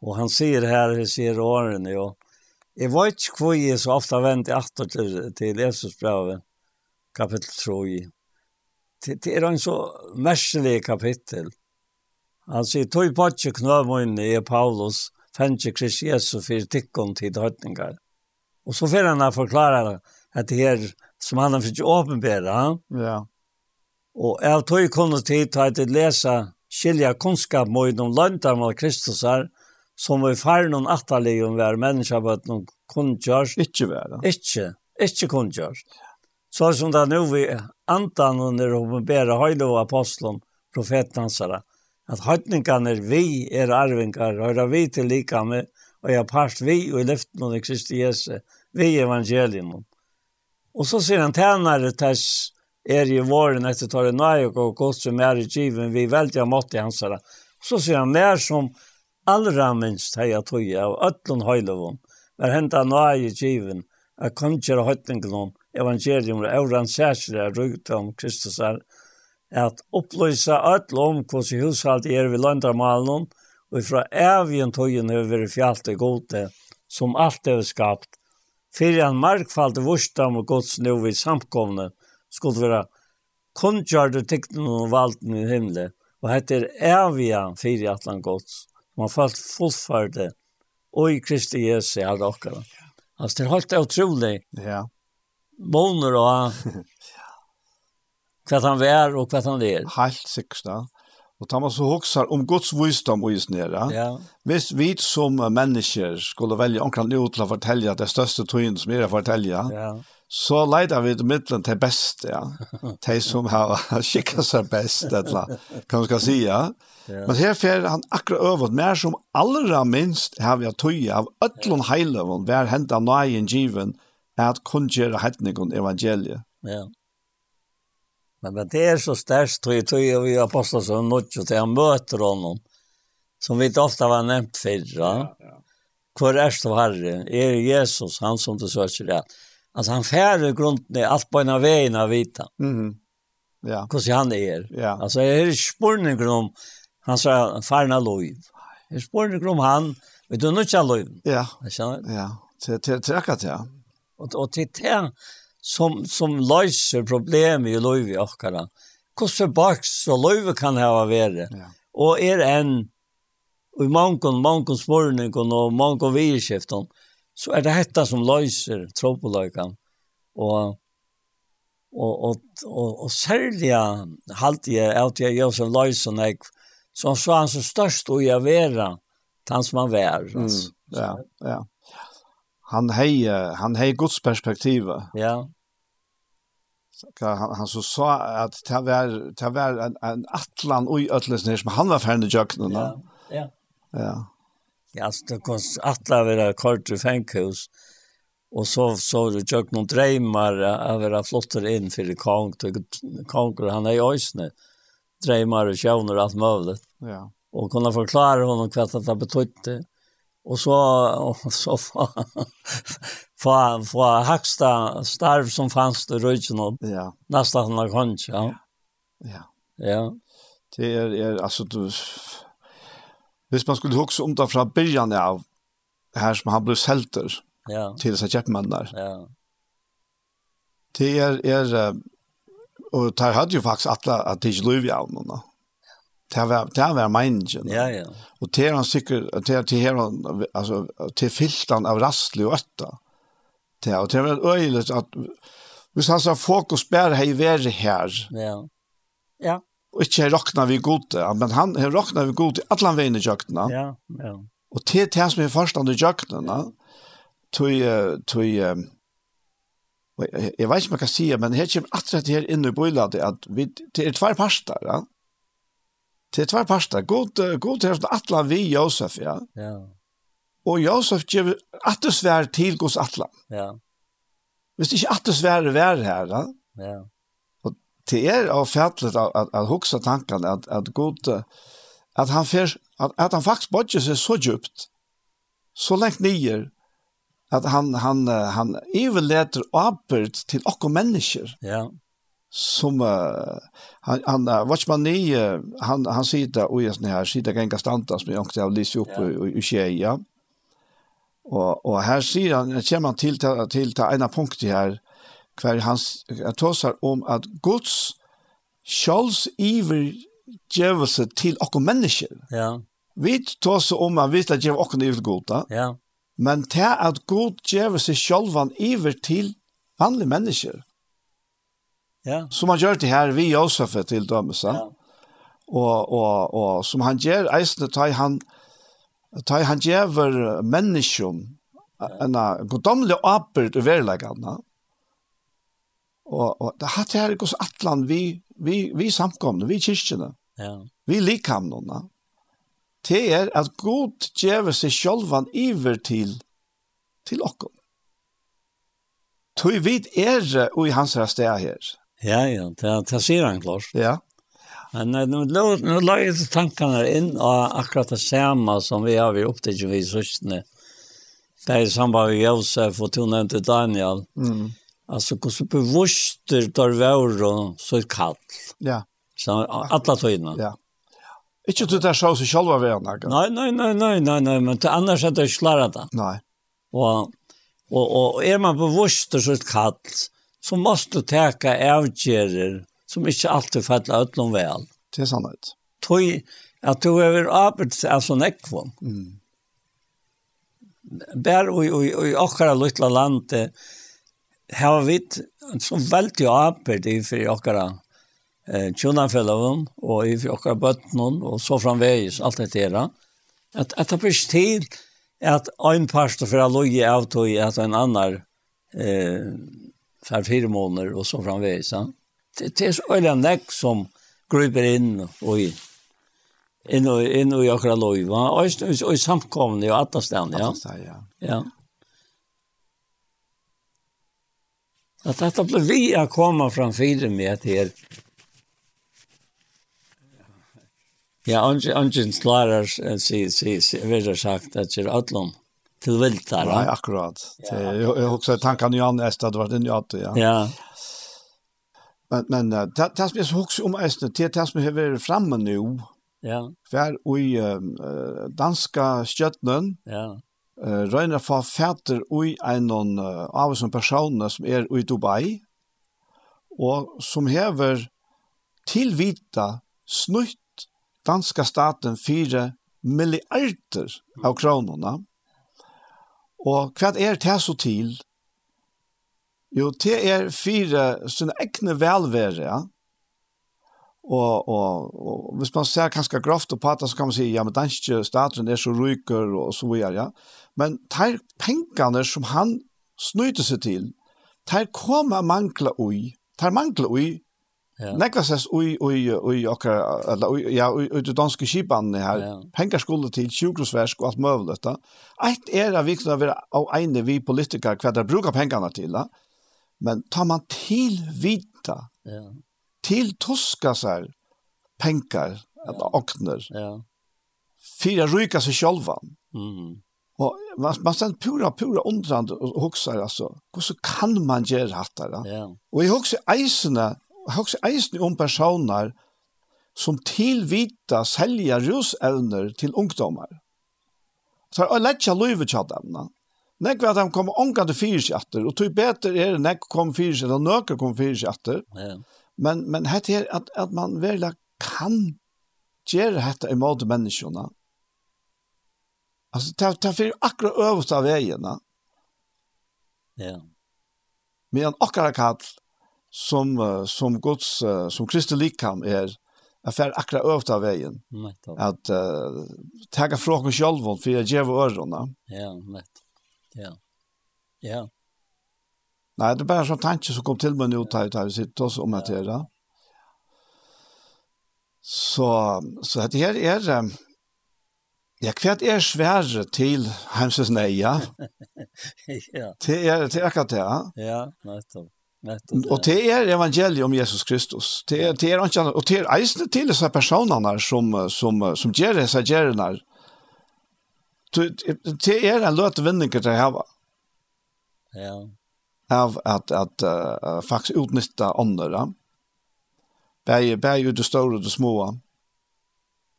Og han sier her, han sier årene, jo. Jeg vet ikke hvor jeg så ofte venter etter til, til Jesus brevet, kapittel 3. Det, det er en så merkelig kapittel. Han sier, tog på ikke knøvmøyne i Paulus, fengt Krist Jesus for tikkene til høytningene Og så får han forklare at det er som han har fått åpenbære. Ja. Og jeg tog ju kunde tid til å lese skilja kunnskap mot noen lønter med Kristusar som vi färre noen atterlig om var människa var att någon kundgörs. Inte värre. Ikke inte kundgörs. Så som det nu vi antan under åpenbära profeten hans her, at høytningene er vi er arvingar, høyra vi til lika med, og jeg parst vi og i lyften av Kristi Jesu, vid evangelium. Och så sier han tjänare ters er i våren etter tar en nøy og godt som er i given, vi velger mått i hans herre. Så sier han mer som allra minst heia tøye av øtlun høylevån, var henta nøy i given, at konger og høytningen om evangelium og euran særsere er rugt om Kristus er, at oppløysa øtl om hos i hushalt er vi landarmalen, og fra evig tøyen over i gode, som alt er skapt, fyrir han markfalde vursdam og gods nu vid samkomne skulle være kundgjørde tiktene og valden i himle, og heter evige fyrir atlan gods. Man falt fullfærde og i Kristi Jesu alle okkara. Altså, det er helt utrolig. Ja. Måner og hva han vær og hva han er. Helt sikkert, Og tar man så hoxar om Guds visdom och is nere. Ja. hvis vi som mennesker skulle velge omkring kan ut å fortelle det største tøyen som er å fortälja. Ja. Så leider vi til midten til best, ja. De som har skikket seg best, eller kan man ska si. Ja. Men her fer han akkurat øvet mer som allra minst har vi att töja av öllon heilövon, vär hända nøyen given, är att kunna göra hedning och evangeliet. Ja. Men, men det er så størst, tror jeg, tror jag vi apostlar som något til han møter honom. Som vi inte ofta var nämnt förr. Ja, ja. Kvar är det Herre? Er Jesus, han som du søker det? Altså, han färre grunden i alt på en av veien av vita. Mm. Ja. Hvordan han er. Ja. Altså, jeg er spårning om han sa farna lov. Är spårning om han vet du nu lov. Ja. Ja. Til Till till till Ja. Och och till som, som løser problemet i løyve i okkara. Hvordan baks så løyve kan ha være. Ja. Og er en, og i mangon, mangon smørningen og mangon vidskiften, så er det dette som løser tropoløykan. Og, og, og, og, og særlig halte jeg at jeg gjør som løysen, jeg, som så han så størst og jeg vera, han som han vær. Mm, ja, ja han hei han hei Guds perspektiv. Ja han, han så sa at det var, det var en, en atlan ui ötlesnir som han var ferdig i jøkken. Ja, ja. Ja. Ja, altså det kom atlan var kort i fenghus, og så så du jøkken noen dreymar av å flotter inn for kong, kong, han er i øysene, dreymar og sjøvner alt mulig. Ja. Og kunne forklare honom hva det betydde. Ja og så, og så fra, fra, fra Hakstad starv som fanns det røyken ja. nesten han har hånd, ja. Ja. Ja. Det er, er altså, du, hvis man skulle huske om det fra byrjan av, her som han ble selter, ja. til disse kjeppmennene, ja. det er, er, og der hadde jo faktisk alle at det ikke lov i av noen, Det var det var meningen. Ja ja. Og det han säker det til her, altså, til filtan av rastlig og øtta. Det og det var øyelig at, hvis han sa fokus bare hej vär her, Ja. Ja. Och inte rockna vi gott, men han har rockna vi gott alle veien i jakten. Ja, ja. Och det det som er forstand i jakten, va? Tui tui Jeg jeg vet ikke om jeg kan si, men her kommer at her inne i bøyladet, at vi, det er tvær parster, ja? til tvær parster. God, god til atla vi Josef, ja. Ja. Og Josef gjør attesvær til Guds atlan. Ja. Hvis ikke attesvær vær her, da. Ja. Og til er av fætlet at, at, at huksa tankene at, at god, at han, fer, at, at han faktisk bodger seg så djupt, så lengt nyer, at han, han, han, han overleter apert til okko mennesker. Ja. Ja som uh, han han vad man ni uh, han han sitter och just här sitter ganska stantas med också av Lise upp och och tjeja. Och och här ser han kommer man till till till ena punkt här kvar hans tosar om att Guds Charles Ever gevelse till och människor. Ja. Vi tosar om att vi att ge och ni goda. Ja. Men det att Gud gevelse självan över till vanliga människor. Ja. Som han gjør det här vi Josef till dömes. Ja. Och och och som han gör eisne tar han tar han ger människan en godomlig apel över lägarna. Och och det hade här gås atlan vi vi vi samkomne, vi kyrkjene. Ja. Vi likamnorna. Det är at god gjør seg självan iver till till oss. Tui vid er og i hans sted her. Ja, ja, det, det sier han klart. Ja. Men nu, nu la jeg tankene inn av akkurat det samme som vi har vi opptatt i søstene. Det er i samband med Josef og to nevnte Daniel. Mm. Alltså hur så der tar og så er kall. Ja. Så alla tøyna. Ja. Ikke du der så seg selv av henne? Nei, nei, nei, nei, nei, nei, men til annars er det ikke det. Nei. Og, og, og er man bevusster så et kall, så måste täcka avgärder som inte alltid faller utlom väl. Det är sant. Tog att du över arbets alltså nekvon. Mm. Bär och i, i ochra lilla landet har vi så väldigt arbete i för ochra eh tjunanfällaren och i för ochra bötnon och så framvägs allt det där. Att att det blir till att en pastor för att loja av tog att en annan eh för fyra månader och så framvis. Det, det är så öliga näck som gruper in och i in och in och jag kan lova. Och och, och samkomna i alla ställen, ja. Ja. Ja. Att detta blev vi att komma framför med att här Ja, ungen ungen klarar sig sig sig sagt att det är allom till viltar. Nei, akkurat. Ja. jeg, jag också tanken ju an nästa det var den ja. Ja. Men men det det som jeg husker om Estad, det det som har vært fremme nå, Ja. För i danska stjärnan. Ja. uh, røyner for fæter i en uh, av som personer som er i Dubai og som hever tilvita snutt danska staten fire milliarder av kronorna. Og hva er det så til? Jo, det er fire sine egne velvære, ja. Og, og, og hvis man ser kanskje grovt og pata, så kan man si, ja, men danske staten er så ryker og så videre, ja. Men de pengene som han snyter seg til, de kommer mangla ui, de mangla ui Neklas es ui ui ui okra eller ui ja ui ui danske skipan her. Ja. Pengar skulle til sjukrosversk og alt mövligt da. Eit er at vi skal være av ene vi politikar hva der bruker pengarna til da. Men tar man til vita. Ja. Til tuska seg pengar at ja. okner. Ja. Fyra ryka seg sjálva. Mhm. Og man, man stend pura, pura undrande og hoksar altså, hvordan kan man gjøre hatt der? Ja. Og jeg hoksar eisene, hos eisen om personer som tilvita selja rusevner til ungdomar. Så er letja løyve dem. Nek ved at de kommer ångande fyrirskjatter, og tog beter er det nek kom fyrirskjatter, og nøker kom fyrirskjatter. Ja. Men, men hette er at, at man virkelig kan gjøre hette imot menneskene. Altså, det er, det er fyrir akkurat øvst av veiene. Ja. Men akkurat kall, som som Guds som Kristi likam er affär akra övt av Nettopp. Att uh, tagga frågan själv för jag ger öronen. Ja, rätt. Ja. Ja. Nej, det är bara sån tanke som kom till mig nu tar jag sitt oss om att göra. Så så det här är Ja, kvært er svære til heimsnes neia. ja. Det er, det er akkurat det, ja. Ja, nettopp. Og det er evangeliet om Jesus Kristus. Det er, det är inte och det er eisne til disse personene som som som gjør dessa gjerne. Det er en løte vinning att ha. Ja. Av att att uh, faktiskt utnyttja andra. Bäge bäge ut det stora og det små.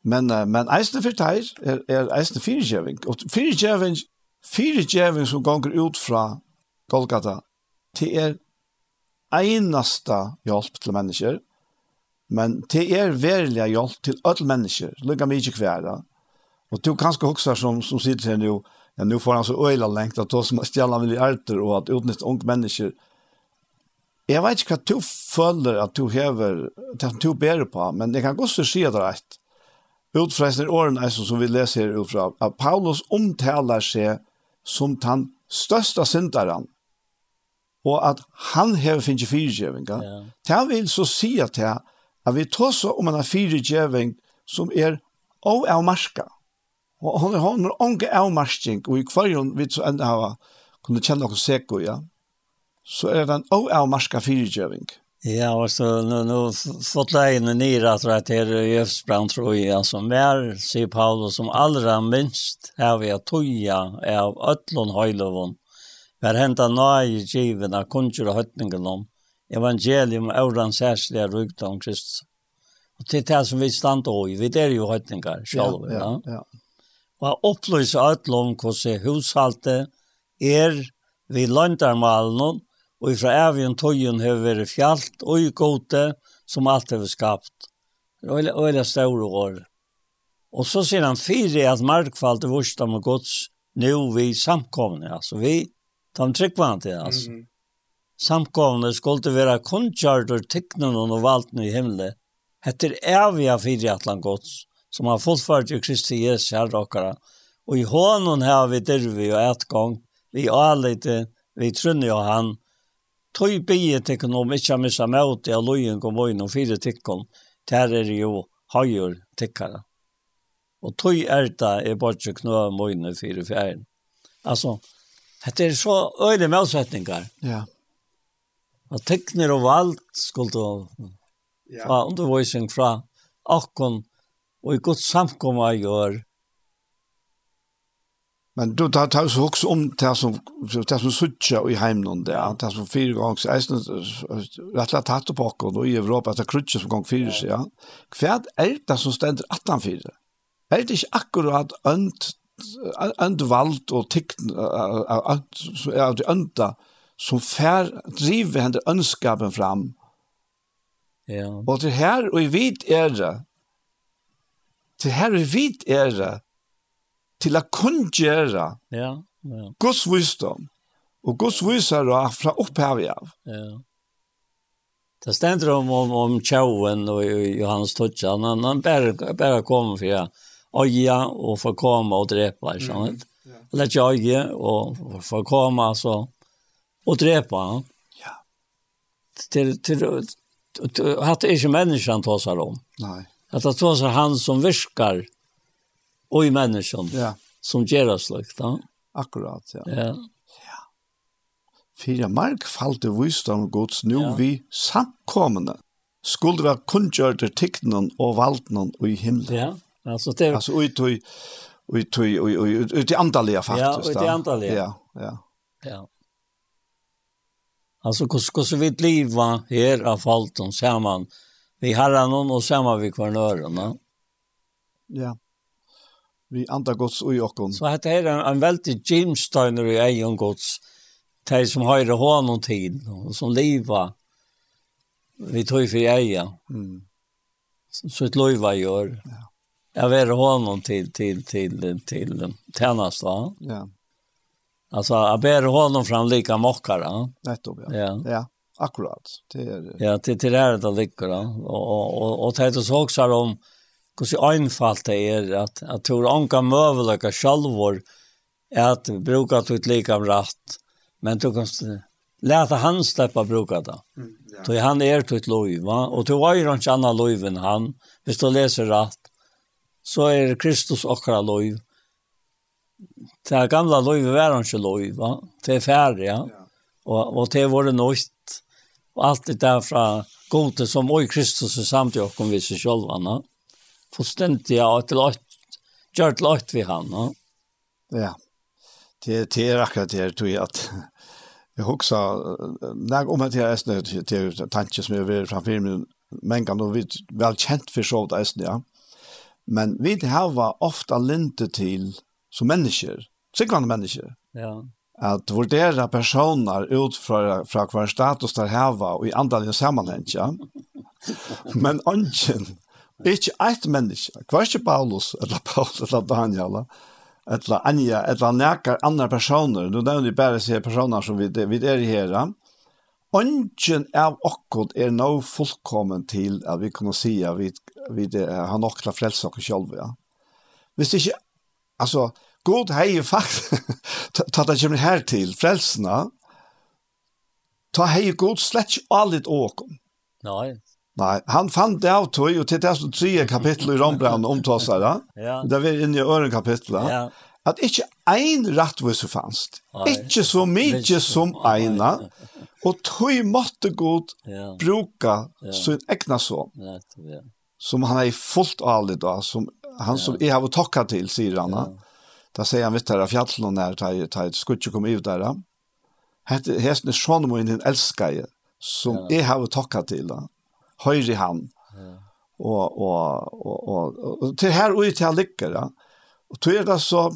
Men uh, men eisne för deg är er eisne fyrgeving och fyrgeving fyrgeving som går ut fra Golgata. Det er eneste hjelp til mennesker, men det er verlig hjelp til alle mennesker, lukka mye kværa. Og du kanskje også som, som sitter her nå, ja, nå får han så øyla lengt at hos stjæla milliarder og at utnytt unge mennesker. Jeg vet ikke hva du føler at du hever, at du ber på, men jeg kan også si det rett. Utfresen i årene som vi leser her utfra, at Paulus omtaler seg som den største synderen, og at han hever finnes fyrtjevinga, ja. det vil så si at det at vi tar så om en fyrtjeving som er av marska. Og hon er hon er onge avmarsking, og i kvarjon vi så enda hava kunne kjenne oss seko, ja. Så er det en av marska fyrtjeving. Ja, og så nu, nu fått lägen och at det er till tror jag som är, sier Paulus, som allra minst här vi har toja av ötlån höjlövån Vær henta nøye given av kunnskjør og høytningen om evangelium og øvran særslige rykta om Kristus. Og til det som vi stand og i, vi er jo høytninger selv. Ja, ja, ja. ja. Og opplyse alle om hvordan hushaltet er vi landarmalen og ifra evjen tøyen har vært fjalt og i gode som alt har skapt. Det er veldig store år. Og så sier han fire at markfallet vursta med gods nå vi samkomne. Altså vi De tryggvante, altså. Mm -hmm. Samkomne skulle være kundkjørt og tikkene og valgene i himmelen. Etter er vi av fire atlan gods, som har fullført i Kristi Jesu herrokkere. Og i hånden har vi dyrvi og etgang, vi avlite, vi trunner og han. Tøy bie tikkene om ikke missa møte av løyen og inn og fire tikkene. Der er jo høyere tikkere. Og tøy er det er bare knø og fire fjern. Altså, Det er så øyne motsetninger. Ja. Og tekner og valgt skulle du ja. fra undervisning fra akkon og i godt samkomma gjør. Men du tar tar så också om det som det som sucha i hemmen där, det som fyra gånger eisen rätt lätt hatt på och i Europa att krutcher som gång fyra ja. Kvärt är det som ständer 18 fyra. Är det inte akkurat önt and vald og tikn av det ønda som fær driver henne ønskapen fram. Ja. Og til her og i vid er det til her og i vid er det til å kunngjøre ja, ja. Guds visdom og Guds visar og fra opphavet av. Ja. Det stender om, om, om tjauen og Johannes Tutsjan, han, han bare, bare kom for jeg ja øye og få komme og drepe, ikke sant? Mm. Ja. Lette øya og få komme altså, og drepa. Ja. Til, til, til at det ikke menneskene tåser om. Nei. At det tåser han som virker og i menneskene. Ja. Som gjør det slik, da. Akkurat, ja. Ja. Fyra mark falt i visdom gods nu ja. vi samkommende. Skulle være kunngjørte tiktene og valgtene og i himmelen. Ja. Alltså det Alltså ut och ut och ut ut i antaliga faktiskt. Ja, ut i antaliga. Ja, ja. Ja. Alltså hur ska så vitt leva här av falton man. Vi har någon och samma vi kvar nörarna. Ja. Vi andar Guds och Jakob. Så heter det en, en väldigt James i egen Guds. Det som har honom tid och som lever vi tror ju för eja. Mm. Så ett löjva gör. Ja jag vill honom till till till till tennis va. Ja. Alltså jag ber honom fram lika mockar va. Nettopp ja. Ja. ja. Akkurat. Det är Ja, till till det där ligger då och och och det så också om hur så det är att att tror anka mövelöka självor är att bruka ut lika rätt men du kan läta han släppa bruka det. Mm, ja. Då han är tut lov va och du har ju någon annan lov än han. Visst du läser rätt så er Kristus okra lov. Det er gamla lov i verden ikke lov, va? det er færre, ja. Og, og det er våre nøyt, og alt det der fra gode som og Kristus er samt i okken vi seg selv, va? Forstendig og til åt, gjør til åt vi han, va? Ja, det, det er akkurat det, tror jeg, at Jeg husker, når om at jeg er snød til tanke som jeg har vært framfor men kan du være velkjent for så vidt ja. Men vi har ofta linte til, som mennesker, sikkerne mennesker, ja. at vurdera personer ut fra, fra hver status der hava og i andalige sammenheng, ja. Men ønsken, ikke eit menneske, hver ikke Paulus, eller Paulus, eller Daniel, eller Anja, eller nekar andre personer, nå nevner vi bare se personer som vi, vi er i her, Ongen av okkod er nå fullkommen til at vi kunne si at vi vi det har nok til å frelse oss selv, ja. Hvis det ikke, altså, god hei jo faktisk, ta det kommer her til, frelsene, ta hei god slett ikke alle åkom. Nei. Nei, han fant det av tog, og til det som tre kapittel i Rombrand omtåsar, ja. det er inne i øren kapittel, ja. at ikke ein rattvise fanns, ikke så mykje som eina, og tog måtte god bruka sin egna sånn. Ja, ja som han er fullt allit då som han som jeg har tackat til, sier han. Ja. Da säger han vet där fjällen och när tar tar skutje kom ut där. Hette hästen Sean Moin den älskar som jag har tackat till då. Höjer han. Ja. Och och och och till här han till lyckor Og Och tror det så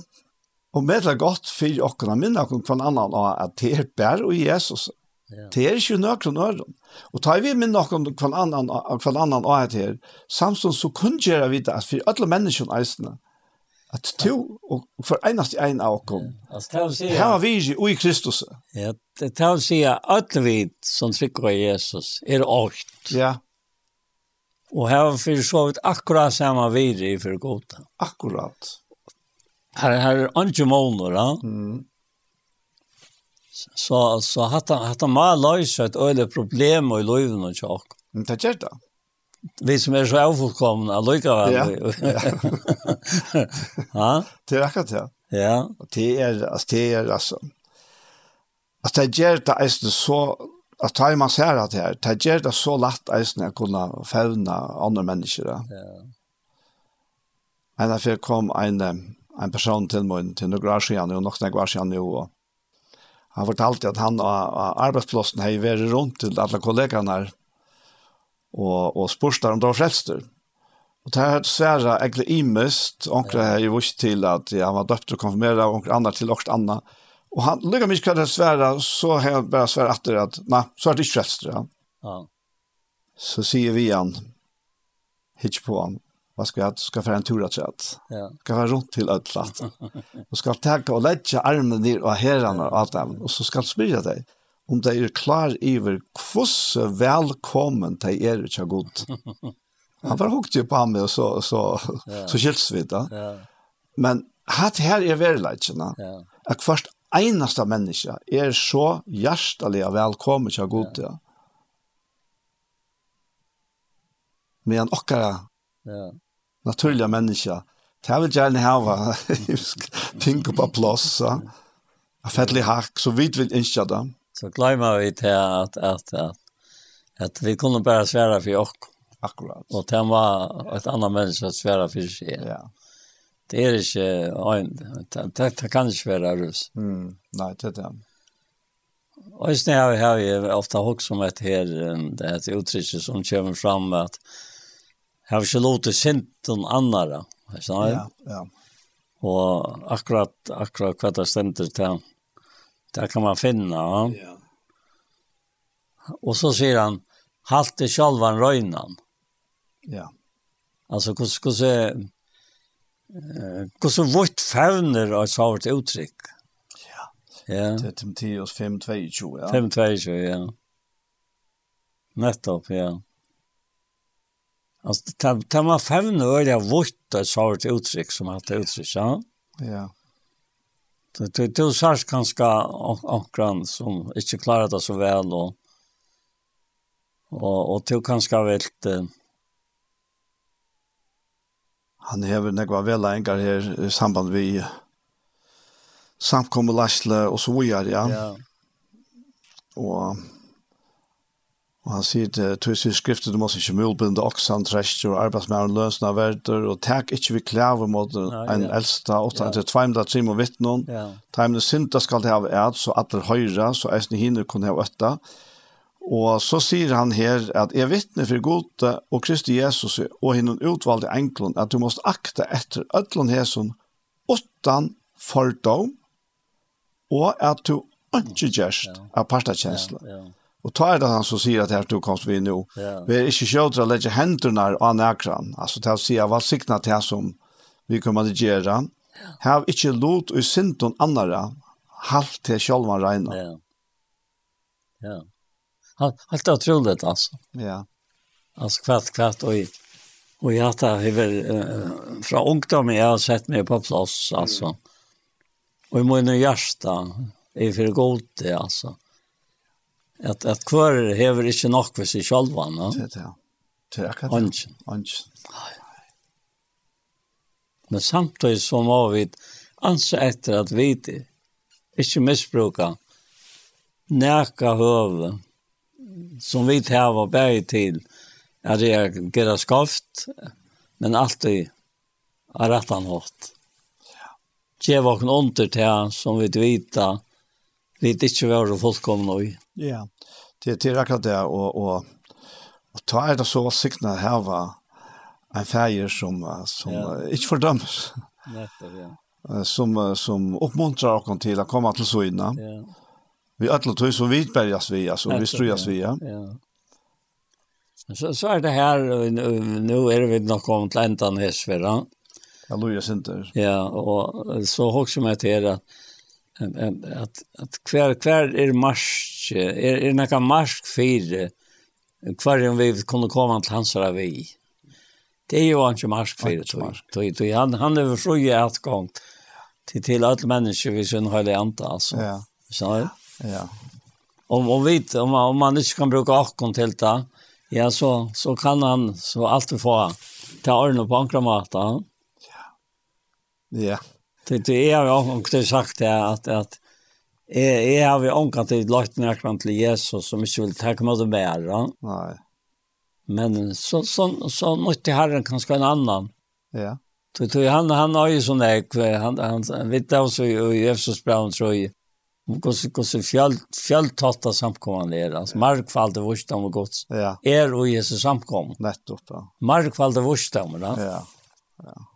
og med det gott för och kunna minna och från annan at det er bare och Jesus. Det er ikke nøkron øren. Og tar vi med noen kvann annan, kvann annen og et her, samtidig så kun gjør vi det at for alle menneskene eisene, at to og for eneste en av kom. Her har vi ikke i Kristus. Ja, det tar å si at alle vi som trykker av Jesus er åkt. Ja. Og her har vi så vidt akkurat samme videre i for goda. Akkurat. Her, her er andre måneder, ja. Mm. Så så hata hata mal løysa et øle problem og løyven og sjok. Men det gjør det. Vi som er så avfullkomne allikevel. Ja. ja. Det er akkurat det. Ja. Og Det er, altså, det er, altså. Altså, det gjør det eisne så, at tar man ser at det her, det gjør det så lett eisne å kunne fevne andre mennesker. Ja. Men derfor kom en, en person til meg, til noen år siden, og nok noen år siden, og Han fortalte at han av arbeidsplassen har vært rundt til alle kollegene og, og spørste om det var frelster. Og det har svære egentlig imest, onkre har jo vist til at ja, han var døpt og konfirmeret, og onkre andre til onkre andre. Og han lykker mye hva det svære, så har han bare svære etter at, nei, så er det ikke frelster. Ja. ja. Så sier vi han, hitje på han, vad ska jag ska för en tur att säga. Ja. Ska vara runt till ödlat. Och ska ta och lägga armen ner och herrarna och allt det och så ska smyga dig. Om det är klar över kvoss välkommen till er och god. Han var hukt ju på ham och så så ja. så skilts vi då. Ja. Men hat här är väl lägena. Ja. Att först einasta människa är så hjärtaliga välkommen så god. Ja. Men okkara Ja naturliga människa. Det vill gärna ha ting på plats. Så. Jag hack så vitt vill inte det. Så glömmer vi till att, att, att, att vi kunde bara svära för oss. Akkurat. Och det var ett annat människa att svära för sig. Ja. Det är inte en, det, det kan inte vara rus. Mm, nej, det är det. Och just när jag har ofta också med ett här, det här uttrycket som kommer fram att har ikke lov til sinten annara, ikke? Ja, ja. Og akkurat, akkurat hva det stemte til, det kan man finne, ja. Og så sier han, halte en røynan. Ja. Altså, hvordan, hvordan, hvordan vårt fevner av et savert uttrykk? Ja. Ja. Det er Timotheus 5.22, ja. 5.22, ja. Nettopp, ja. Ja. Alltså det det var fem år jag vart ett uttryck som att uttryck ja. Ja. Det det det sås kanske ankran som inte klarar det så väl och och och till kanske vilt han hever några väl engar her i samband vi samkommer Lasle och så vidare ja. Ja. Och Og han sier til tøys i skriftet, du måste ikke mulbinde oksan, trestjer og arbeidsmæren lønsene av verder, og tek ikke vi klæver mot en ja. eldsta, og ta til tveimda trim og vittnån. Teimne synda skal det ha et, så at det høyre, så eisne hinner kunne ha øtta. Og så sier han her at jeg vittne for gode og Kristi Jesus og hinnen utvalgte enklon at du måste akta etter ødlån hesson åttan fordom og at du ikke gjerst av partakjensla. Ja, ja. Och tar det han så säger att här du kommst vi nu. Vi är inte sjödra lägga händerna av näkran. Alltså till att säga vad signa till här som vi kommer att göra. Yeah. Här inte lot och syndon andra. Halt till själva regna. Ja. Ja. Yeah. Helt otroligt alltså. Ja. Alltså kvart, kvart och Och jag tar över eh, från ungdomen jag har sett mig på plats alltså. Mm. Och i min hjärta är för god det alltså. Att att kvar häver inte nok för sig själva, va? Det ja. Det er akkurat. Anchen, anchen. Men samtidigt som har vi ansa etter at vi inte misbruka näka höve som vi tar var berg till att det är göra skaft men alltid er rettan hårt. Ja. Ge vakna under till som vi vet vi inte var fullkomne i. Ja, det, det er akkurat det, og, og, og ta er det så siktene her var en feir som, som ja. ikke fordømmes. Nettopp, ja. Som, som oppmuntrar oss til å komme til Søyna. Ja. Vi alle tog som vi vidberges vi, altså vi strøyes vi, ja. ja. Så, så er det her, nå er vi nok kommet til enda hesfera. Ja, Louis Sinter. Ja, og så har jeg meg til at en, en, at, at hver, hver er marsk, er, er nekka marsk fire, hver om vi kunne komme til hans av vi. Det er jo han ikke marsk fire, tog, tog, han, han er så jo atgång til, til alle mennesker vi sin høylig anta, altså. Ja. så. Ja. Om, om, vi, om, om man ikke kan bruke akkon til det, ja, så, så kan han så alltid få ta ordene på ankra mat, Ja. Ja. Det det är jag och det sagt det att att är är har vi ankat till lagt nära till Jesus som inte vill ta komma det mer. Nej. Men så så så måste Herren kanske en annan. Ja. Så tror han han har ju sån där han han vet också i Jesus Brown tror jag. Gosse gosse fjäll fjälltatta samkomman är alltså markfall det vurstam och Guds. Ja. Är och Jesus samkom. Nettopp. Markfald av vurstam, va? Ja. Ja.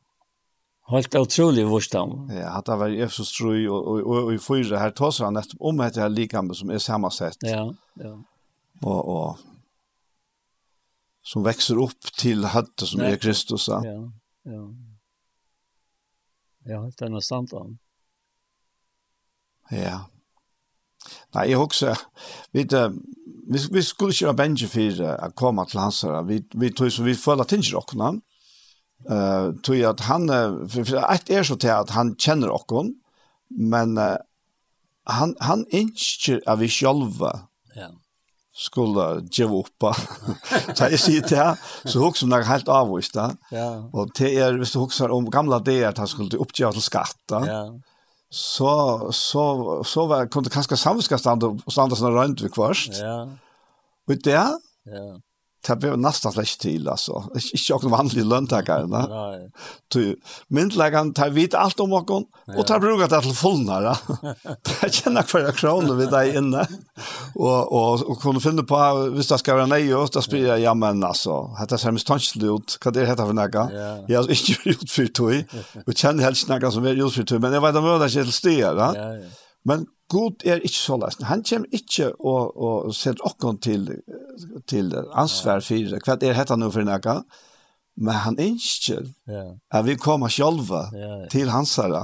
Helt otroligt vårt stam. Ja, att det var Jesus tro och och och i fyra här tas han nettopp om att det här likam som är sammansatt. Ja, ja. Och och som växer upp till hatte som Nej. är Kristus. Ja, ja. Ja, ja det är något sant om. Ja. Nej, jag också vi, vi vi skulle köra Benji för å komma til hans vi vi tror så vi får at tinge rockna. Uh, tog at han, for, for ett er så til at han kjenner okon men uh, han, han innskjer av vi sjølve ja. skulle gjøre opp. så jeg sier til han, så hun som er helt avvist da. Ja. Og det er, hvis du husker om gamla det at han skulle oppgjøre til skatt da, ja. så, så, så var, kunde kanske kanskje samvittskanstand og standa sånn rundt vi kvast. Ja. Og det, ja det blev nästan rätt till alltså. Inte jag vanlig löntagare, va? Nej. Du myndlägaren tar vid allt om och och tar brukat det till fullnära. Det känner för jag kronor vid där inne. Och och och kunde finna på visst det ska vara nej och då spelar jag men alltså. Hade ser mest tanke ut. Kan det heta för Ja. Jag har inte gjort för tog. Och känner helst några som är gjort för tog, men jag vet inte om det är till stera. Ja ja. Men Gud er ikke så løst. Han kommer ikke og, og setter okken til, til ansvar for hva er dette nå for noe, men han ønsker yeah. at vi kommer selv yeah, yeah. til hans herre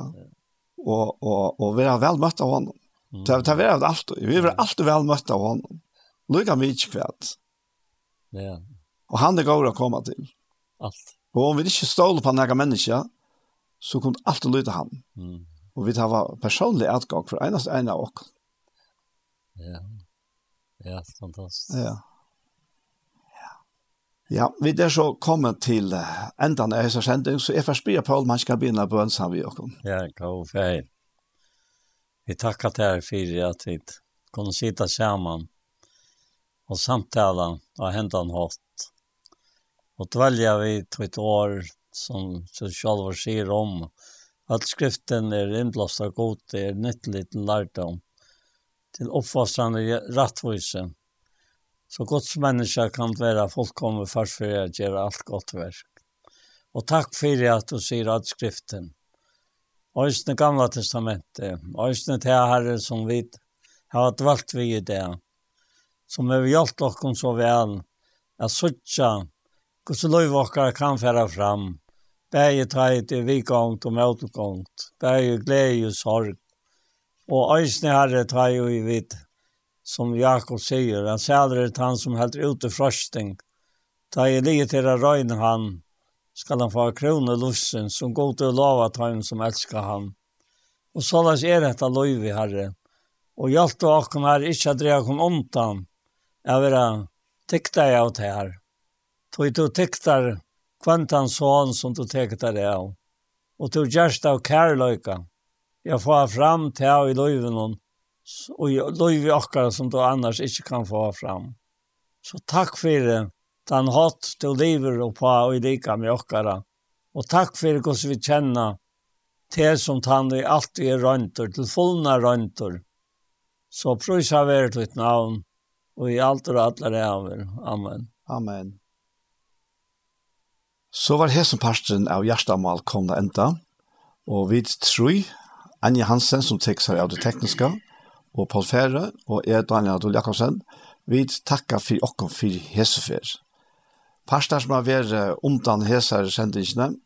og, og, og vi er vel møtt av honom. Mm. Det, er er alt, vi er alltid vel møtt av honom. Lykke mye kveld. Ja. Og han er god å komme til. Alt. Og om vi ikke stoler på noen mennesker, så kommer det alltid lytte han. Mm. Og vi tar personlig utgang for eneste en av oss. Ja. Ja, fantastisk. Ja. Ja, vi er så kommet til endan av hese sending, så jeg får spyrer på om man skal begynne på en sammen vi også. Ja, god feil. Vi takker deg for at vi kunne sitte sammen og samtale og hente en hatt. Og dvelge vi til et år som du selv sier om, at skriften er innblåst av god, det er nyttelig til lærdom, til oppfostrande rattvise. Så Guds menneske kan være fullkomne først for å gjøre alt godt verk. Og takk for at du sier at skriften. Øysene gamla testamentet, Øysene til herre som vi har dvalt vi i det, som har hjulpet oss så vel, at suttja, Guds løyvokkar kan fære fram, Begge treit er vikongt og møtekongt. Begge glede og sorg. Og øysene herre trei og i vitt. Som Jakob sier, han sæler er han som helt ute frosting, Ta i lige til å røyne han, skal han få krone lussen, som god til å lova han som elskar han. Og så las er dette løyvi, herre. Og hjelpte åkken her, ikke at jeg kom ondt. Jeg vil ha tykta jeg av det her. Tog du tyktar, kvantan son som du teker deg av. Og du gjerst av kærløyka. Jeg får fram til i løyven og i løyve okkar som du annars ikke kan få fram. Så takk for det. Den hatt du lever og på og i lika med okkara. Og takk for det hvordan vi kjenner til som tann vi alltid er røyntor, til fullna røyntor. Så prøys har vært ditt navn, og i alt og alle er Amen. Amen. Så var hesen parten av Gjerstamal kom det enda, og vi tror Anja Hansen som tek seg av det tekniske, og Paul Fære, og jeg Daniel Adol Jakobsen, vi takker for åkken for hesefer. Parten som har vært omtann heser sendingene,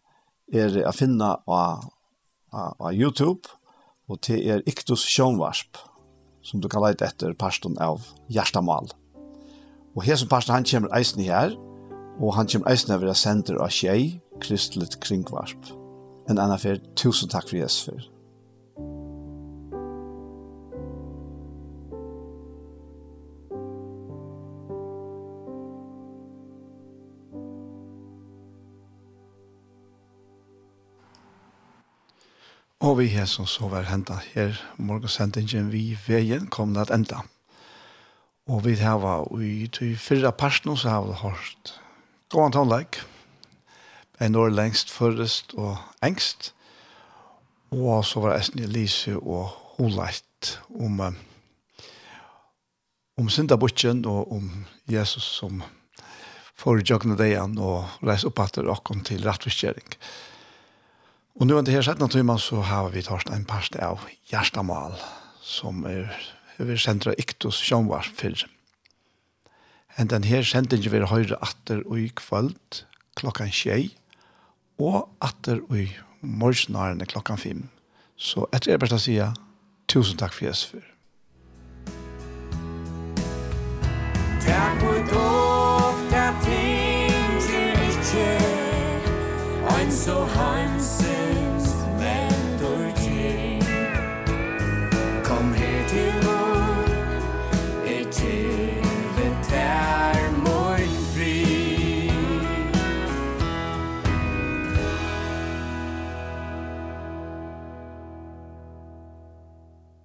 er å finne av, av, YouTube, og til er Iktus Sjønvarsp, som du kan leite etter parten av Gjerstamal. Og hesen parten han kommer eisen her, og han kommer eisen å sender av tjei, kristelig kringvarp. En annen fyr, tusen takk for Jesus fyr. Og vi er som så var hentet her, morgensendingen vi veien kom det at enda. Og vi har i fyrre personer så har vi hørt Gå an tonleik. En år lengst, først og engst. Og så var Esten Elise og Holeit om om syndabutjen og om Jesus som får jøgne igjen og reise opp etter åkken kom til rettforskjering. Og nå er det her sett naturlig, så har vi tørst en parste av Gjerstamal, som er, er sentra Iktus Sjønvars fyrre. Hentan her sendingen vil høyre atter og i kvöld klokkan tjei, og atter og i morgenarene klokkan fem. Så etter er bare å si tusen takk for Jesus for. Takk for dog, der ting til ikke, ein så heim